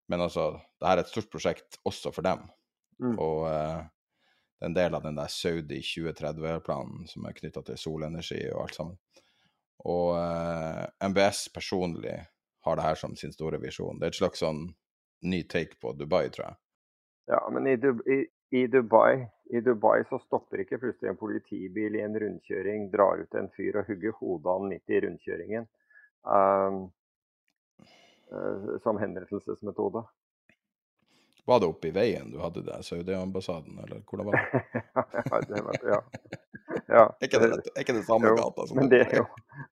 men altså, det her er et stort prosjekt også for dem. Mm. Og uh, det er en del av den der Saudi 2030-planen som er knytta til solenergi og alt sammen. Og uh, eh, MBS personlig har det her som sin store visjon. Det er et slags sånn ny take på Dubai, tror jeg. Ja, men i, i, i Dubai, I Dubai så stopper ikke plutselig en politibil i en rundkjøring, drar ut en fyr og hugger hodet av midt i rundkjøringen. Um, som henrettelsesmetode. Var det oppe i veien du hadde det, Saudi-ambassaden, eller hvordan (laughs) var det? ja, det var, ja. ja. (laughs) Er ikke det, er ikke det samme jo, gata? men det, jo,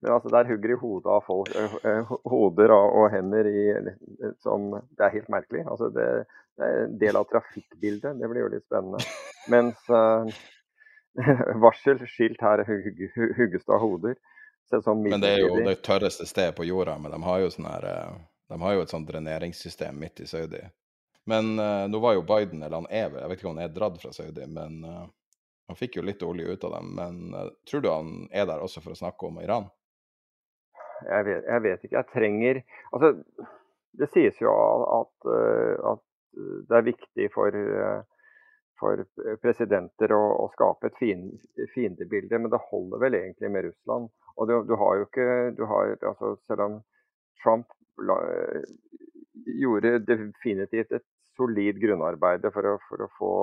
men altså, der hugger de hodet av folk, hoder og, og hender i som Det er helt merkelig. Altså, det, det er en del av trafikkbildet. Det blir jo litt spennende. Mens (laughs) uh, varselskilt her hugges det av hoder. Men det er jo det tørreste stedet på jorda. Men de har jo sånn her De har jo et sånt dreneringssystem midt i Saudi. Men uh, nå var jo Biden, eller han er jeg vet ikke om han er dratt fra Saudi, men uh, han fikk jo litt olje ut av dem. Men uh, tror du han er der også for å snakke om Iran? Jeg vet, jeg vet ikke. Jeg trenger Altså, det sies jo at, at det er viktig for, for presidenter å, å, skape et fiendebilde, men det holder vel egentlig med Russland. Og du, du har jo ikke du har, altså, Selv om Trump la, gjorde definitivt et solid grunnarbeid for å, for å få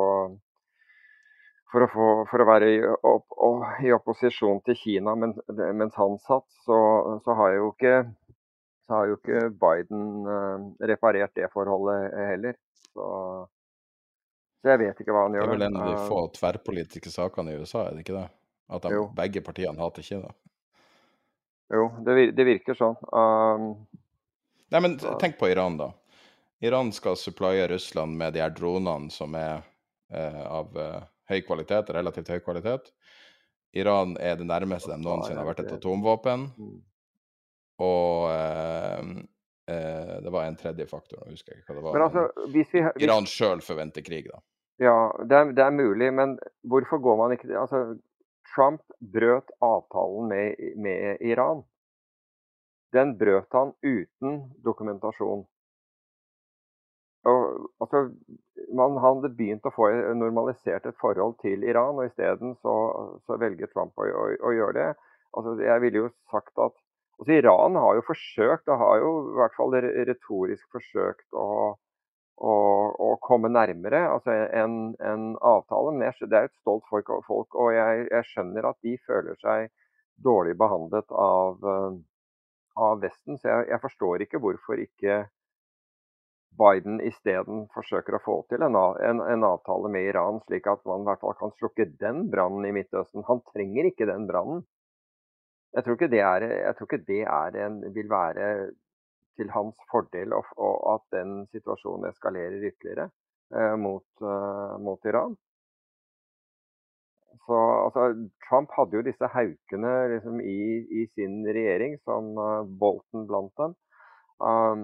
for å, få, for å, være i, opp, i, opposisjon til Kina men, mens han satt, så, så, har ikke, så, har jo ikke, Biden uh, reparert det forholdet heller. Så, så, jeg vet ikke hva han gjør. Det er vel en av de få tverrpolitiske sakene i USA, er det ikke det? At de, begge partiene hater Kina? Jo, det, det virker sånn. Um, Nei, men tenk på Iran, da. Iran skal supplye Russland med de her dronene som er eh, av eh, høy kvalitet, relativt høy kvalitet. Iran er det nærmeste de noensinne har vært et atomvåpen. Mm. Og eh, eh, det var en tredje faktor, nå husker jeg ikke hva det var. Men altså, hvis vi, hvis... Iran sjøl forventer krig, da. Ja, det er, det er, mulig, men hvorfor går man ikke altså, Trump brøt avtalen med, med Iran. Den brøt han uten dokumentasjon. Og, altså, man hadde begynt å få normalisert et forhold til Iran, og isteden så, så velger Trump å, å, å gjøre det. Altså, jeg ville jo sagt at altså, Iran har jo forsøkt, og har jo i hvert fall retorisk forsøkt å, å, komme nærmere altså en, en avtale. Men jeg, det er et stolt folk, folk og jeg, jeg, skjønner at de føler seg dårlig behandlet av, av Vesten. Så jeg, jeg forstår ikke hvorfor ikke Biden isteden forsøker å få til en, en, en, avtale med Iran, slik at man i hvert fall kan slukke den brannen i Midtøsten. Han trenger ikke den brannen. Jeg tror ikke det, er, ikke det en, vil være til hans fordel og, og at den situasjonen eskalerer ytterligere eh, mot, eh, mot, Iran. Så, altså, Trump hadde jo disse haukene liksom, i, i, sin regjering, som uh, Bolton blant dem, um,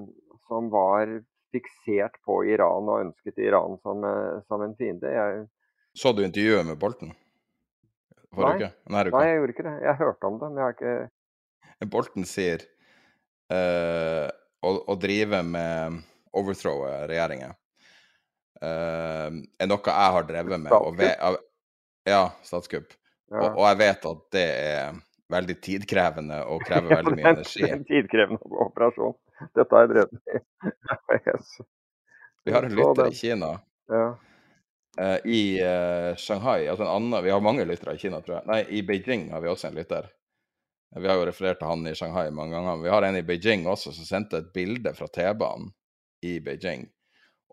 som var fiksert på Iran og ønsket Iran som, eh, som en fiende. Jeg... Så du intervjuet med Bolten? Nei, Nei, jeg gjorde ikke det. Jeg hørte om det, men jeg har ikke Bolten sier uh, å, å, drive med overthrow regjeringer uh, er noe jeg har drevet med. Statskupp? ja, statskupp. Ja. Og, og, jeg vet at det er veldig tidkrevende og krever veldig mye energi. Det er en tidkrevende operasjon. Dette har jeg drevet med. (laughs) Vi har en lytter i Kina. Ja. Uh, I uh, Shanghai altså en annen, Vi har mange lyttere i Kina, tror jeg. Nei, i Beijing har vi også en lytter. Vi har jo referert til han i Shanghai mange ganger. Vi har en i Beijing også som sendte et bilde fra T-banen i Beijing.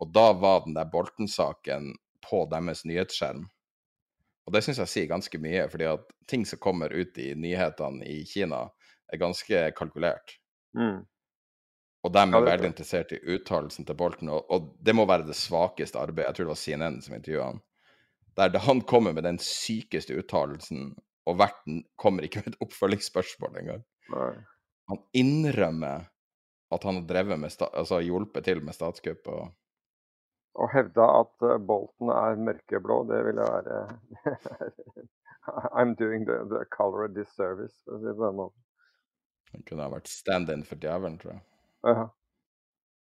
Og da var den der Bolten-saken på deres nyhetsskjerm. Og det syns jeg sier ganske mye, fordi at ting som kommer ut i nyhetene i Kina, er ganske kalkulert. Mm. Og de er veldig interessert i uttalelsen til Bolten, og, og, det må være det svakeste arbeidet. Jeg tror det var CNN som intervjua han. Der han kommer med den sykeste uttalelsen, og verten kommer ikke med et oppfølgingsspørsmål engang. Han innrømmer at han har drevet med altså hjulpet til med statskupp. og å hevde at eh, Bolten er mørkeblå, det ville være (laughs) I'm doing the, the color a disservice, for å si det på den måten. Han kunne ha vært stand-in for djevelen, tror jeg. Ja.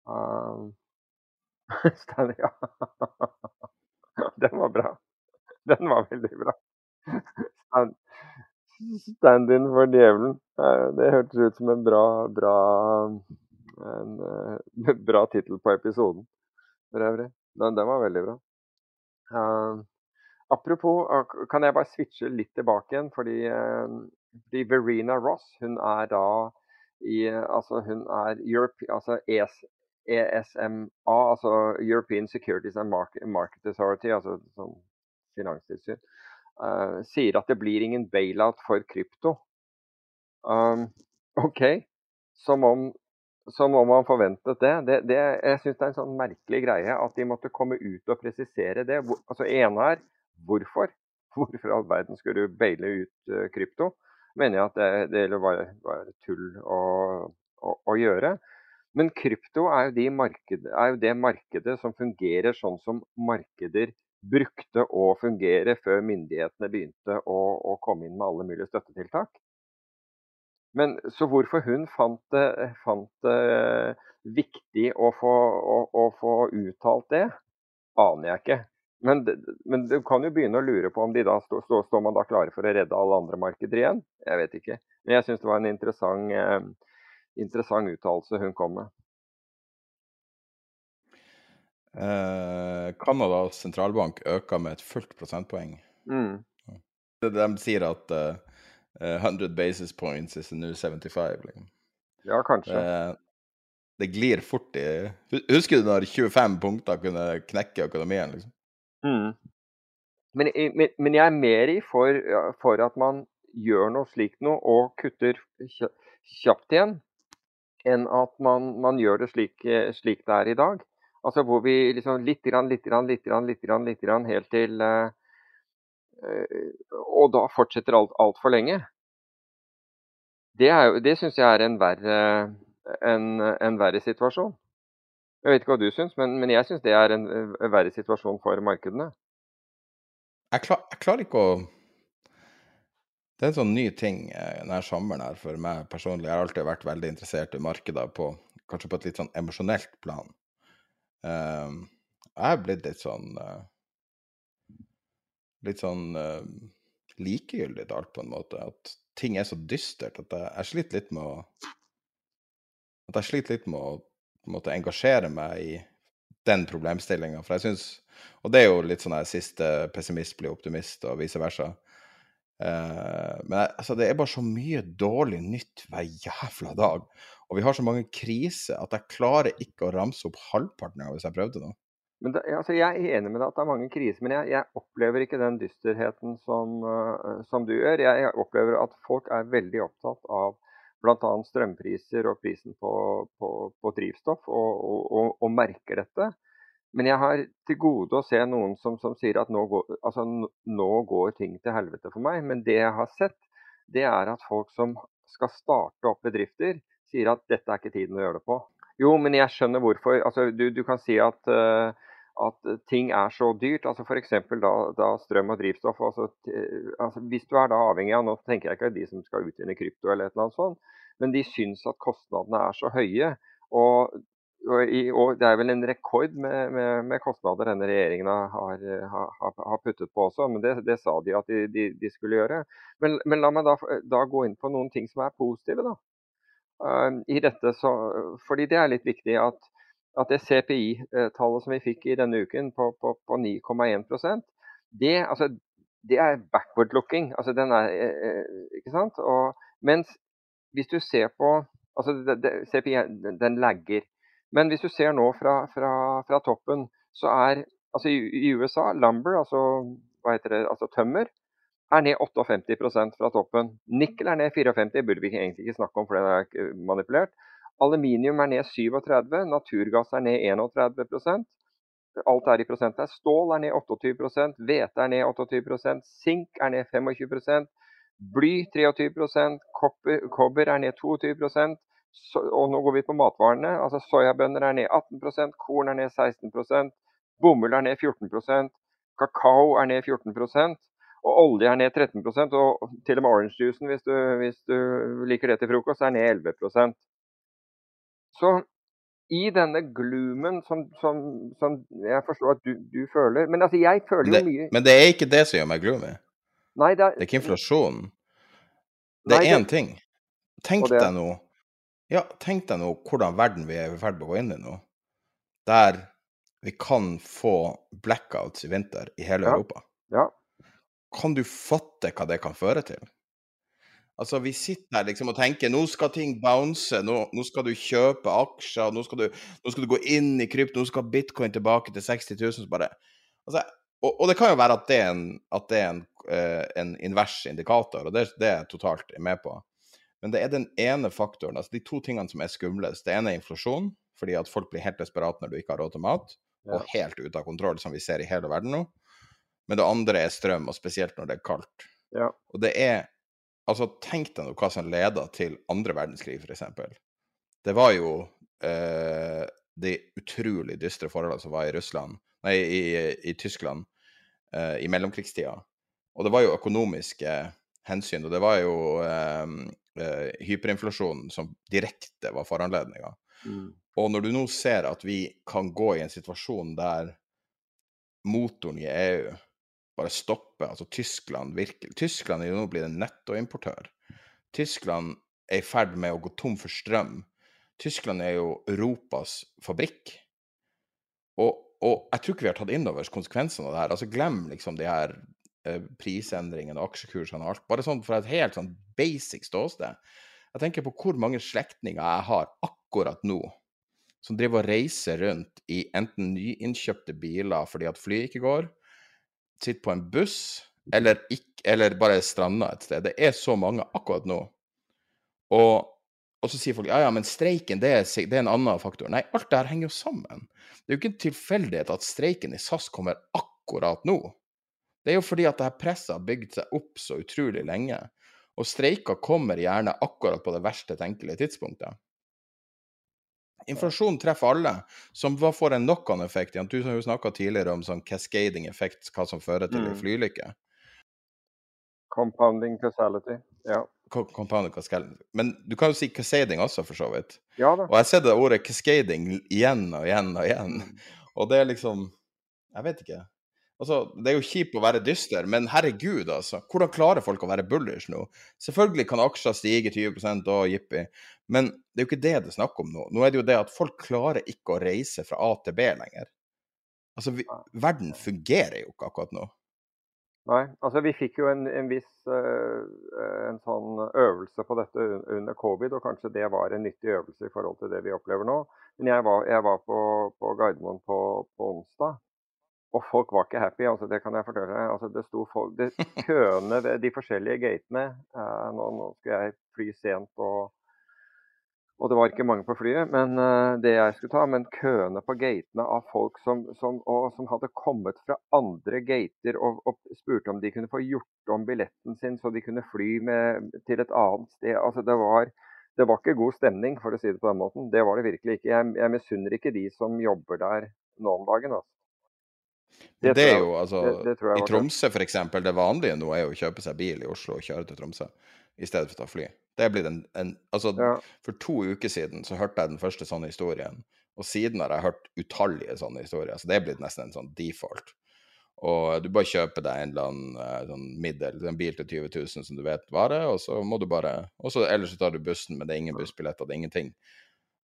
Um, (laughs) stand ja. (laughs) Den var bra. Den var veldig bra. Stand-in for djevelen. Det hørtes ut som en bra, bra en uh, bra tittel på episoden for øvrig. Den, den var veldig bra. Uh, apropos, uh, kan jeg bare switche litt tilbake igjen? Fordi, uh, fordi Verena Ross hun er da i Altså hun er Europe, altså ES, ESMA, altså European Securities and Market, Market Authority, altså sånn finanstilsyn, sier at det blir ingen bailout for krypto. Um, OK. Som om som må man forvente det. det, det jeg syns det er en sånn merkelig greie at de måtte komme ut og presisere det. Hvor, altså ene er hvorfor? (laughs) Hvorfor i all verden skulle du baile ut uh, krypto? Mener jeg at det, det var bare tull å, å, å, gjøre. Men krypto er jo, de marked, er jo, det markedet som fungerer sånn som markeder brukte å fungere før myndighetene begynte å, å komme inn med alle mulige støttetiltak. Men Så hvorfor hun fant det, fant det viktig å få, å, å få, uttalt det, aner jeg ikke. Men, men, du kan jo begynne å lure på om de da står, stå, stå man da klare for å redde alle andre markeder igjen. Jeg vet ikke. Men jeg syns det var en interessant eh, interessant uttalelse hun kom med. Eh, sentralbank øker med et fullt prosentpoeng. Mm. De sier at eh, 100 eh, basis points is the new 75. Liksom. Ja, kanskje. Uh, det glir fort i Husker du når 25 punkter kunne knekke økonomien? liksom? Mm. Men, men, men, jeg er mer i for, for, at man gjør noe slikt noe og kutter kjapt igjen enn at man, man gjør det slik, eh, slik, det er i dag. Altså hvor vi liksom litt, grann, litt, grann, litt, grann, litt, grann, litt grann, helt til uh, Og da fortsetter alt altfor lenge. Det, er, det syns jeg er en verre, en, en verre, situasjon. Jeg vet ikke hva du syns, men, men jeg syns det er en, verre situasjon for markedene. Jeg, klar, jeg klarer ikke å det er en sånn ny ting eh, denne sommeren her for meg personlig. Jeg har alltid vært veldig interessert i markeder på kanskje på et litt sånn emosjonelt plan. Um, jeg er blitt litt sånn uh, Litt sånn uh, likegyldig til alt, på en måte. At ting er så dystert at jeg, jeg sliter litt med å At jeg sliter litt med å måtte engasjere meg i den problemstillinga. For jeg syns Og det er jo litt sånn her siste pessimist blir optimist, og vice versa. Uh, men altså, det er bare så mye dårlig nytt hver jævla dag. Og vi har så mange kriser at jeg klarer ikke å ramse opp halvparten av hvis jeg prøvde nå. Men det, altså, jeg er enig med deg at det er mange kriser, men jeg, jeg opplever ikke den dysterheten som, uh, som du gjør. Jeg, opplever at folk er veldig opptatt av bl.a. strømpriser og prisen på, på, på drivstoff, og, og, og, og merker dette. Men jeg har til gode å se noen som, som sier at nå går, altså, nå går, ting til helvete for meg. Men det jeg har sett, det er at folk som skal starte opp bedrifter, sier at dette er ikke tiden å gjøre det på. Jo, men jeg skjønner hvorfor. Altså, du, du kan si at, uh, at ting er så dyrt. altså F.eks. Da, da strøm og drivstoff. Altså, altså, hvis du er da avhengig av Nå tenker jeg ikke de som skal utvinne krypto eller et eller annet sånt, men de syns at kostnadene er så høye. Og og det er vel en rekord med, med, med kostnader denne regjeringen har, har, har, puttet på også, men det, det sa de at de, de, de skulle gjøre. Men, men, la meg da, da, gå inn på noen ting som er positive da, uh, i dette. Så, fordi det er litt viktig at, at det CPI-tallet som vi fikk i denne uken på, på, på 9,1% det, altså, det er backward looking. Altså, den er, eh, eh, ikke sant? Og, mens hvis du ser på altså det, det, CPI den lagger. Men hvis du ser nå fra, fra, fra toppen, så er altså i, i, USA lumber, altså, hva heter det, altså tømmer, er ned 58% fra toppen. Nikkel er ned 54, burde vi egentlig ikke snakke om, for det er manipulert. Aluminium er ned 37, naturgass er ned 31% Alt er i prosent her. Stål er ned 28% hvete er ned 28% sink er ned 25% bly 23 kobber, kobber er ned 22 så, og nå går vi på matvarene. altså Soyabønner er ned 18% korn er ned 16% bomull er ned 14% kakao er ned 14% og olje er ned 13% og til og med orangejuicen, hvis, hvis du liker det til frokost, er ned 11 Så i denne gloomen som, som, som jeg forstår at du, du, føler Men altså, jeg føler jo mye Men det er ikke det som gjør meg gloomy. Nei, det, er, det er ikke inflasjonen. Det er én ting. Tenk deg nå ja, tenk deg nå hvordan verden vi er i ferd med å gå inn i nå. Der vi kan få blackouts i vinter i hele ja. Europa. Ja. Kan du fatte hva det kan føre til? Altså, Vi sitter her liksom og tenker nå skal ting bounce, nå, nå skal du kjøpe aksjer, nå skal, du, nå skal, du, gå inn i krypto, nå skal bitcoin tilbake til 60 000. bare, altså, og, og, det kan jo være at det er en, det er en, uh, en invers indikator, og det, det er jeg totalt med på. Men det er den ene faktoren, altså de to tingene som er skumlest. Det ene er inflasjon, fordi at folk blir helt desperate når du ikke har råd til mat, og helt ute av kontroll, som vi ser i hele verden nå. Men det andre er strøm, og spesielt når det er kaldt. Ja. Og det er Altså, tenk deg nå hva som leda til andre verdenskrig, f.eks. Det var jo eh, de utrolig dystre forholdene som var i Russland, nei, i, i Tyskland eh, i mellomkrigstida. Og det var jo økonomiske hensyn, og det var jo eh, eh, hyperinflasjonen som direkte var foranledninga. Mm. Og når du nå ser at vi kan gå i en situasjon der motoren i EU bare stopper, altså Tyskland virkelig Tyskland er jo nå blitt en nettoimportør. Tyskland er i ferd med å gå tom for strøm. Tyskland er jo Europas fabrikk. Og, og jeg tror ikke vi har tatt inn over oss konsekvensene av det her. Altså Glem liksom de her eh, prisendringene og aksjekursene og alt. Bare sånn fra et helt sånn basic ståsted. Jeg tenker på hvor mange slektninger jeg har akkurat nå som driver og reiser rundt i enten nyinnkjøpte biler fordi at flyet ikke går, sitter på en buss, eller, ikke, eller bare stranda et sted. Det er så mange akkurat nå. Og, og så sier folk ja, ja, men streiken det er, det er en annen faktor. Nei, alt det her henger jo sammen. Det er jo ikke en tilfeldighet at streiken i SAS kommer akkurat nå. Det er jo fordi at det her presset har bygd seg opp så utrolig lenge. Og streiker kommer gjerne akkurat på det verste tenkelige tidspunktet. Inflasjon treffer alle, som hva får en knock-on-effekt. Du har jo snakka tidligere om sånn cascading effekt, hva som fører til Mm. flylykke. Compounding causality. Ja. Co- Compounded cascading. Men du kan jo si cascading også, for så vidt. ja da. Og jeg ser det ordet cascading igjen og igjen og igjen. Og det er liksom Jeg vet ikke. Altså, Det er jo kjipt å være dyster, men herregud, altså. Hvordan klarer folk å være bullish nå? Selvfølgelig kan aksjer stige 20% og jippi, men det er jo ikke det det er snakk om nå. Nå er det jo det at folk klarer ikke å reise fra A til B lenger. Altså, vi, verden fungerer jo ikke akkurat nå. Nei, altså vi fikk jo en, en viss uh, en sånn øvelse på dette under covid, og kanskje det var en nyttig øvelse i forhold til det vi opplever nå. Men jeg var, jeg var på, på Gardermoen på, på onsdag, og folk var ikke happy. altså Det kan jeg fortelle deg. Altså det sto folk, det, (laughs) Køene ved de forskjellige gatene eh, nå, nå skulle jeg fly sent, og, og det var ikke mange på flyet, men eh, det jeg skulle ta, men køene på gatene av folk som, som, og, som hadde kommet fra andre gater og, og spurte om de kunne få gjort om billetten sin så de kunne fly med, til et annet sted. Altså det var, det var ikke god stemning, for å si det på den måten. Det var det virkelig ikke. Jeg, jeg misunner ikke de som jobber der nå om dagen. Altså. Det det er jo, altså, det- det I Tromsø for eksempel, det vanlige nå er jo å kjøpe seg bil i Oslo og kjøre til Tromsø i stedet for å ta fly. Det blitt en, en altså, Ja. For to uker siden så hørte jeg den første sånne historien, og siden har jeg hørt utallige sånne historier. Så det er blitt nesten en sånn default. Og du bare kjøper deg en eller annen eh, sånn middel, en bil til 20 000 som du vet varer, og så må du bare og så Ellers så tar du bussen, men det er ingen bussbilletter, det er ingenting.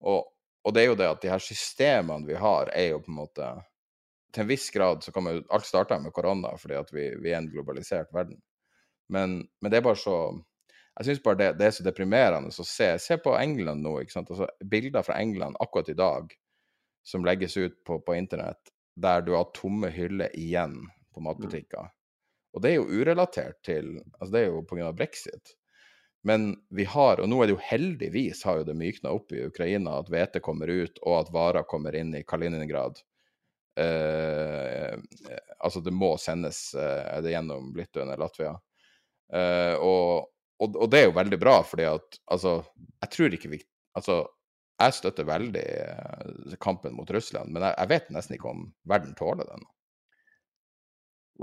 Og, og det er jo det at de her systemene vi har, er jo på en måte Til en viss grad så kan man jo Alt starta med korona fordi at vi, vi er en globalisert verden. Men, men det er bare så Jeg syns bare det, det er så deprimerende å se. Se på England nå, ikke sant. Altså, bilder fra England akkurat i dag som legges ut på, på internett, der du har tomme hyller igjen på matbutikker. Og det er jo urelatert til Altså, det er jo pga. brexit. Men vi har, og nå er det jo heldigvis har jo det mykna opp i Ukraina, at hvete kommer ut, og at varer kommer inn i Kaliningrad. Eh, altså, det må sendes eh, det gjennom Litauen eller Latvia. Eh, og, og, og det er jo veldig bra, fordi at altså Jeg tror ikke vi Altså, jeg støtter veldig eh, kampen mot Russland, men jeg, jeg vet nesten ikke om verden tåler det nå.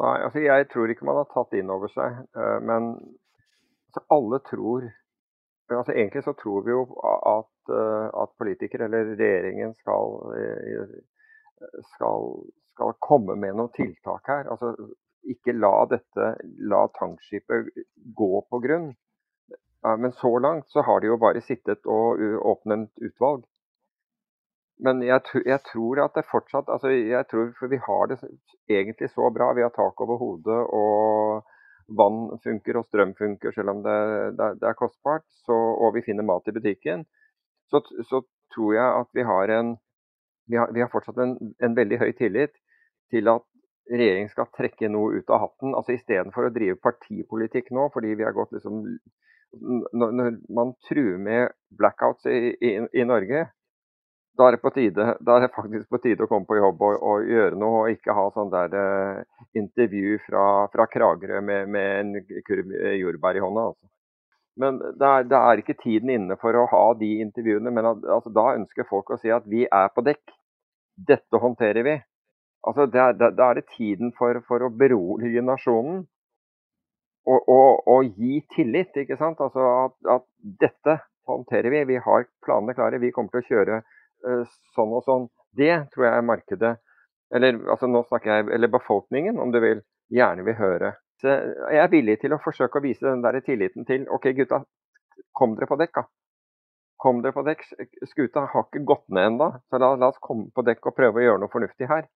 Nei, altså jeg tror ikke man har tatt inn over seg, eh, men altså alle tror altså Egentlig så tror vi jo at, eh, at politikere eller regjeringen skal, eh, skal, skal komme med noen tiltak her. Altså ikke la dette, la tankskipet gå på grunn. Men så langt så har de jo bare sittet og åpnet utvalg. Men jeg, jeg tror at det fortsatt altså jeg tror, For vi har det egentlig så bra. Vi har tak over hodet, og vann funker og strøm funker selv om det, det, det er kostbart. Så, og vi finner mat i butikken. Så, så tror jeg at vi har en vi har, vi har fortsatt en, en veldig høy tillit til at regjeringen skal trekke noe ut av hatten. altså Istedenfor å drive partipolitikk nå, fordi vi har gått liksom Når, når man truer med blackouts i, i, i Norge, da er, tide, da er det faktisk på tide å komme på jobb og, og gjøre noe, og ikke ha sånn der eh, intervju fra, fra Kragerø med, med en kurv eh, jordbær i hånda. Altså. Men det er, det er, ikke tiden inne for å ha de intervjuene. Men at, altså, da ønsker folk å si at vi er på dekk. Dette håndterer vi. Altså, Da er det tiden for, for å berolige nasjonen og, og, og, gi tillit. ikke sant? Altså at, at, dette håndterer vi. Vi har planene klare. Vi kommer til å kjøre uh, sånn og sånn. Det tror jeg markedet, eller altså jeg, eller befolkningen om du vil, gjerne vil høre. Så jeg er villig til å forsøke å vise den der tilliten til OK, gutta, kom dere på dekk, da. Kom dere på dekk. Skuta har ikke gått ned ennå, så la, la, oss komme på dekk og prøve å gjøre noe fornuftig her.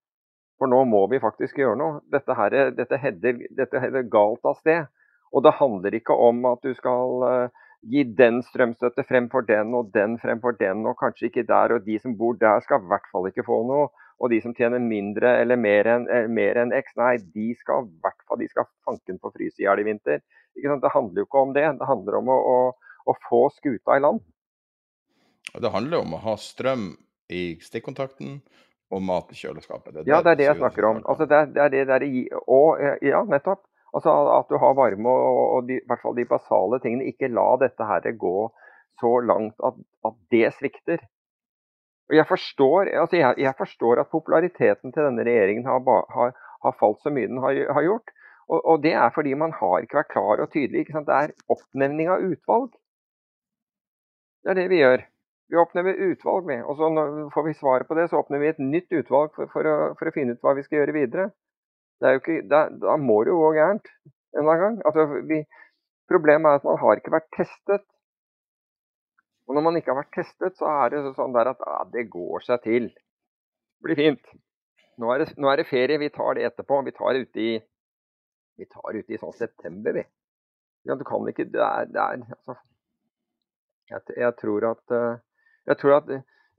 For nå må vi faktisk gjøre noe. Dette, her, dette, header, dette header galt av sted. Og det handler ikke om at du skal uh, gi den strømstøtte fremfor den og den fremfor den, og kanskje ikke der. Og de som bor der skal i hvert fall ikke få noe. Og de som tjener mindre eller mer enn eh, en X, nei, de skal i hvert fall de skal fanken få fryse i hjel i vinter. Det handler jo ikke om det. Det handler om å, å, å få skuta i land. Det handler om å ha strøm i stikkontakten og mat i kjøleskapet. Det ja, det er det jeg snakker om. Altså, det, er, det er det der og, ja, nettopp. Altså At du har varme og, og de, i hvert fall de basale tingene. Ikke la dette her gå så langt at, at det svikter. Og jeg forstår, altså jeg, jeg forstår, at populariteten til denne regjeringen har, har, har falt så mye den har, har gjort. Og, og, det er fordi man har ikke vært klar og tydelig. Det er oppnevning av utvalg. Det er det vi gjør. Vi oppnevner utvalg, med, og så får vi svaret på det, så oppnevner vi et nytt utvalg for, for, å, for å, finne ut hva vi skal gjøre videre. Ikke, da, da, må det jo gå gærent en eller annen gang. Altså, vi, problemet er at man har ikke vært testet. Og når man ikke har vært testet, så er det sånn der at ja, det går seg til. Det blir fint. Nå er, det, nå er det ferie, vi tar det etterpå. Vi tar det ute i, vi tar ute i sånn september, vi. Ja, du kan ikke Det er, det er altså, jeg, jeg, tror at uh, jeg tror at,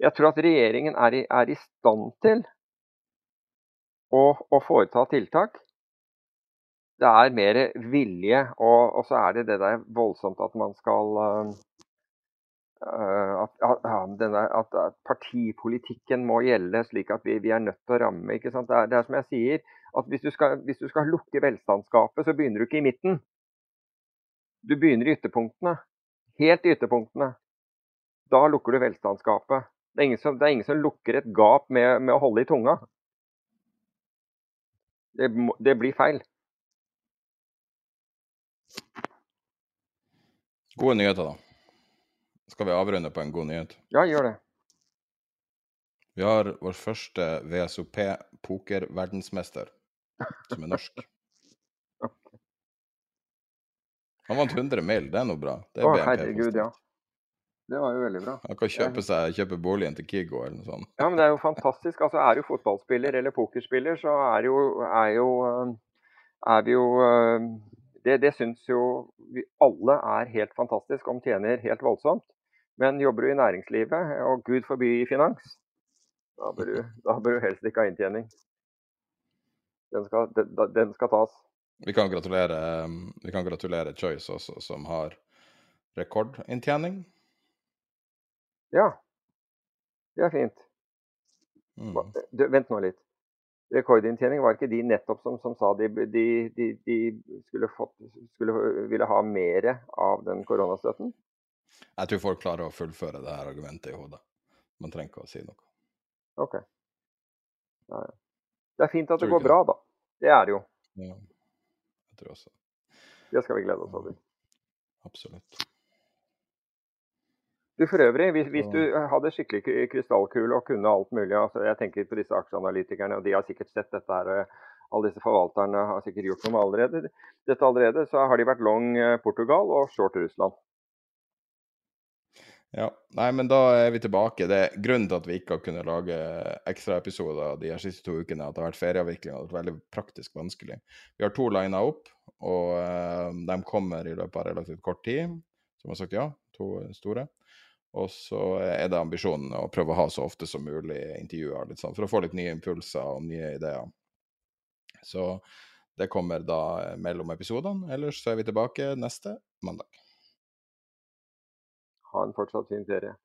jeg tror at regjeringen er i, er i, stand til å, å, foreta tiltak. Det er mer vilje, og, og, så er det det der voldsomt at man skal uh, at, at, denne, at, partipolitikken må gjelde slik at vi, vi er nødt til å ramme. Det er, det, er, som jeg sier, at hvis du, skal, hvis du skal lukke velstandsgapet, så begynner du ikke i midten. Du begynner i ytterpunktene. Helt i ytterpunktene. Da lukker du velstandsgapet. Det er ingen som, er ingen som lukker et gap med, med, å holde i tunga. Det, det blir feil. Gode nyheter, da. Skal vi avrunde på en god nyhet? Ja, gjør det. Vi har vår første VSOP pokerverdensmester, som er norsk. (laughs) Han vant 100 mil, det er noe bra. Det er Å, herregud, ja. Det var jo veldig bra. Han kan kjøpe, seg, kjøpe boligen til Kigo eller noe sånt. Ja, men det er jo fantastisk. Altså, er du fotballspiller eller pokerspiller, så er jo, er jo, eh, er vi jo eh, Det, det syns jo vi alle er helt fantastisk, om tjener helt voldsomt. Men jobber du i næringslivet, og gud forby i finans, da bør du, (laughs) da bør du helst ikke ha inntjening. Den skal, den, den skal tas. Vi kan gratulere, vi kan gratulere Choice også, som har rekordinntjening. Ja, det er fint. Mm. Du, vent nå litt. Rekordinntjening, var ikke de nettopp som, som sa de, de, de, de skulle, fått, skulle, ville ha mer av den koronastøtten? Jeg tror folk klarer å fullføre det her argumentet i hodet. Man trenger ikke å si noe. OK. Ja, ja. Det er fint at det går bra, da. Det er det jo. Ja, jeg tror også. Det skal vi glede oss over. Absolutt. Du for øvrig, hvis, hvis, du hadde skikkelig krystallkule og kunne alt mulig altså Jeg tenker på disse aksjeanalytikerne, og de har sikkert sett dette her. Eh, alle disse forvalterne har sikkert gjort noe allerede. Dette allerede, så har de vært long eh, Portugal og short Russland. Ja, nei, men da er vi tilbake. Det er Grunnen til at vi ikke har kunnet lage ekstraepisoder de her siste to ukene, at det har vært ferieavvikling og det har vært veldig praktisk vanskelig. Vi har to lina opp, og uh, de kommer i løpet av relativt kort tid, som har sagt ja. To store. Og så er det ambisjonen å prøve å ha så ofte som mulig intervjuer, litt sånn, for å få litt nye impulser og nye ideer. Så det kommer da mellom episodene. Ellers så er vi tilbake neste mandag. Ha en fortsatt fin ferie.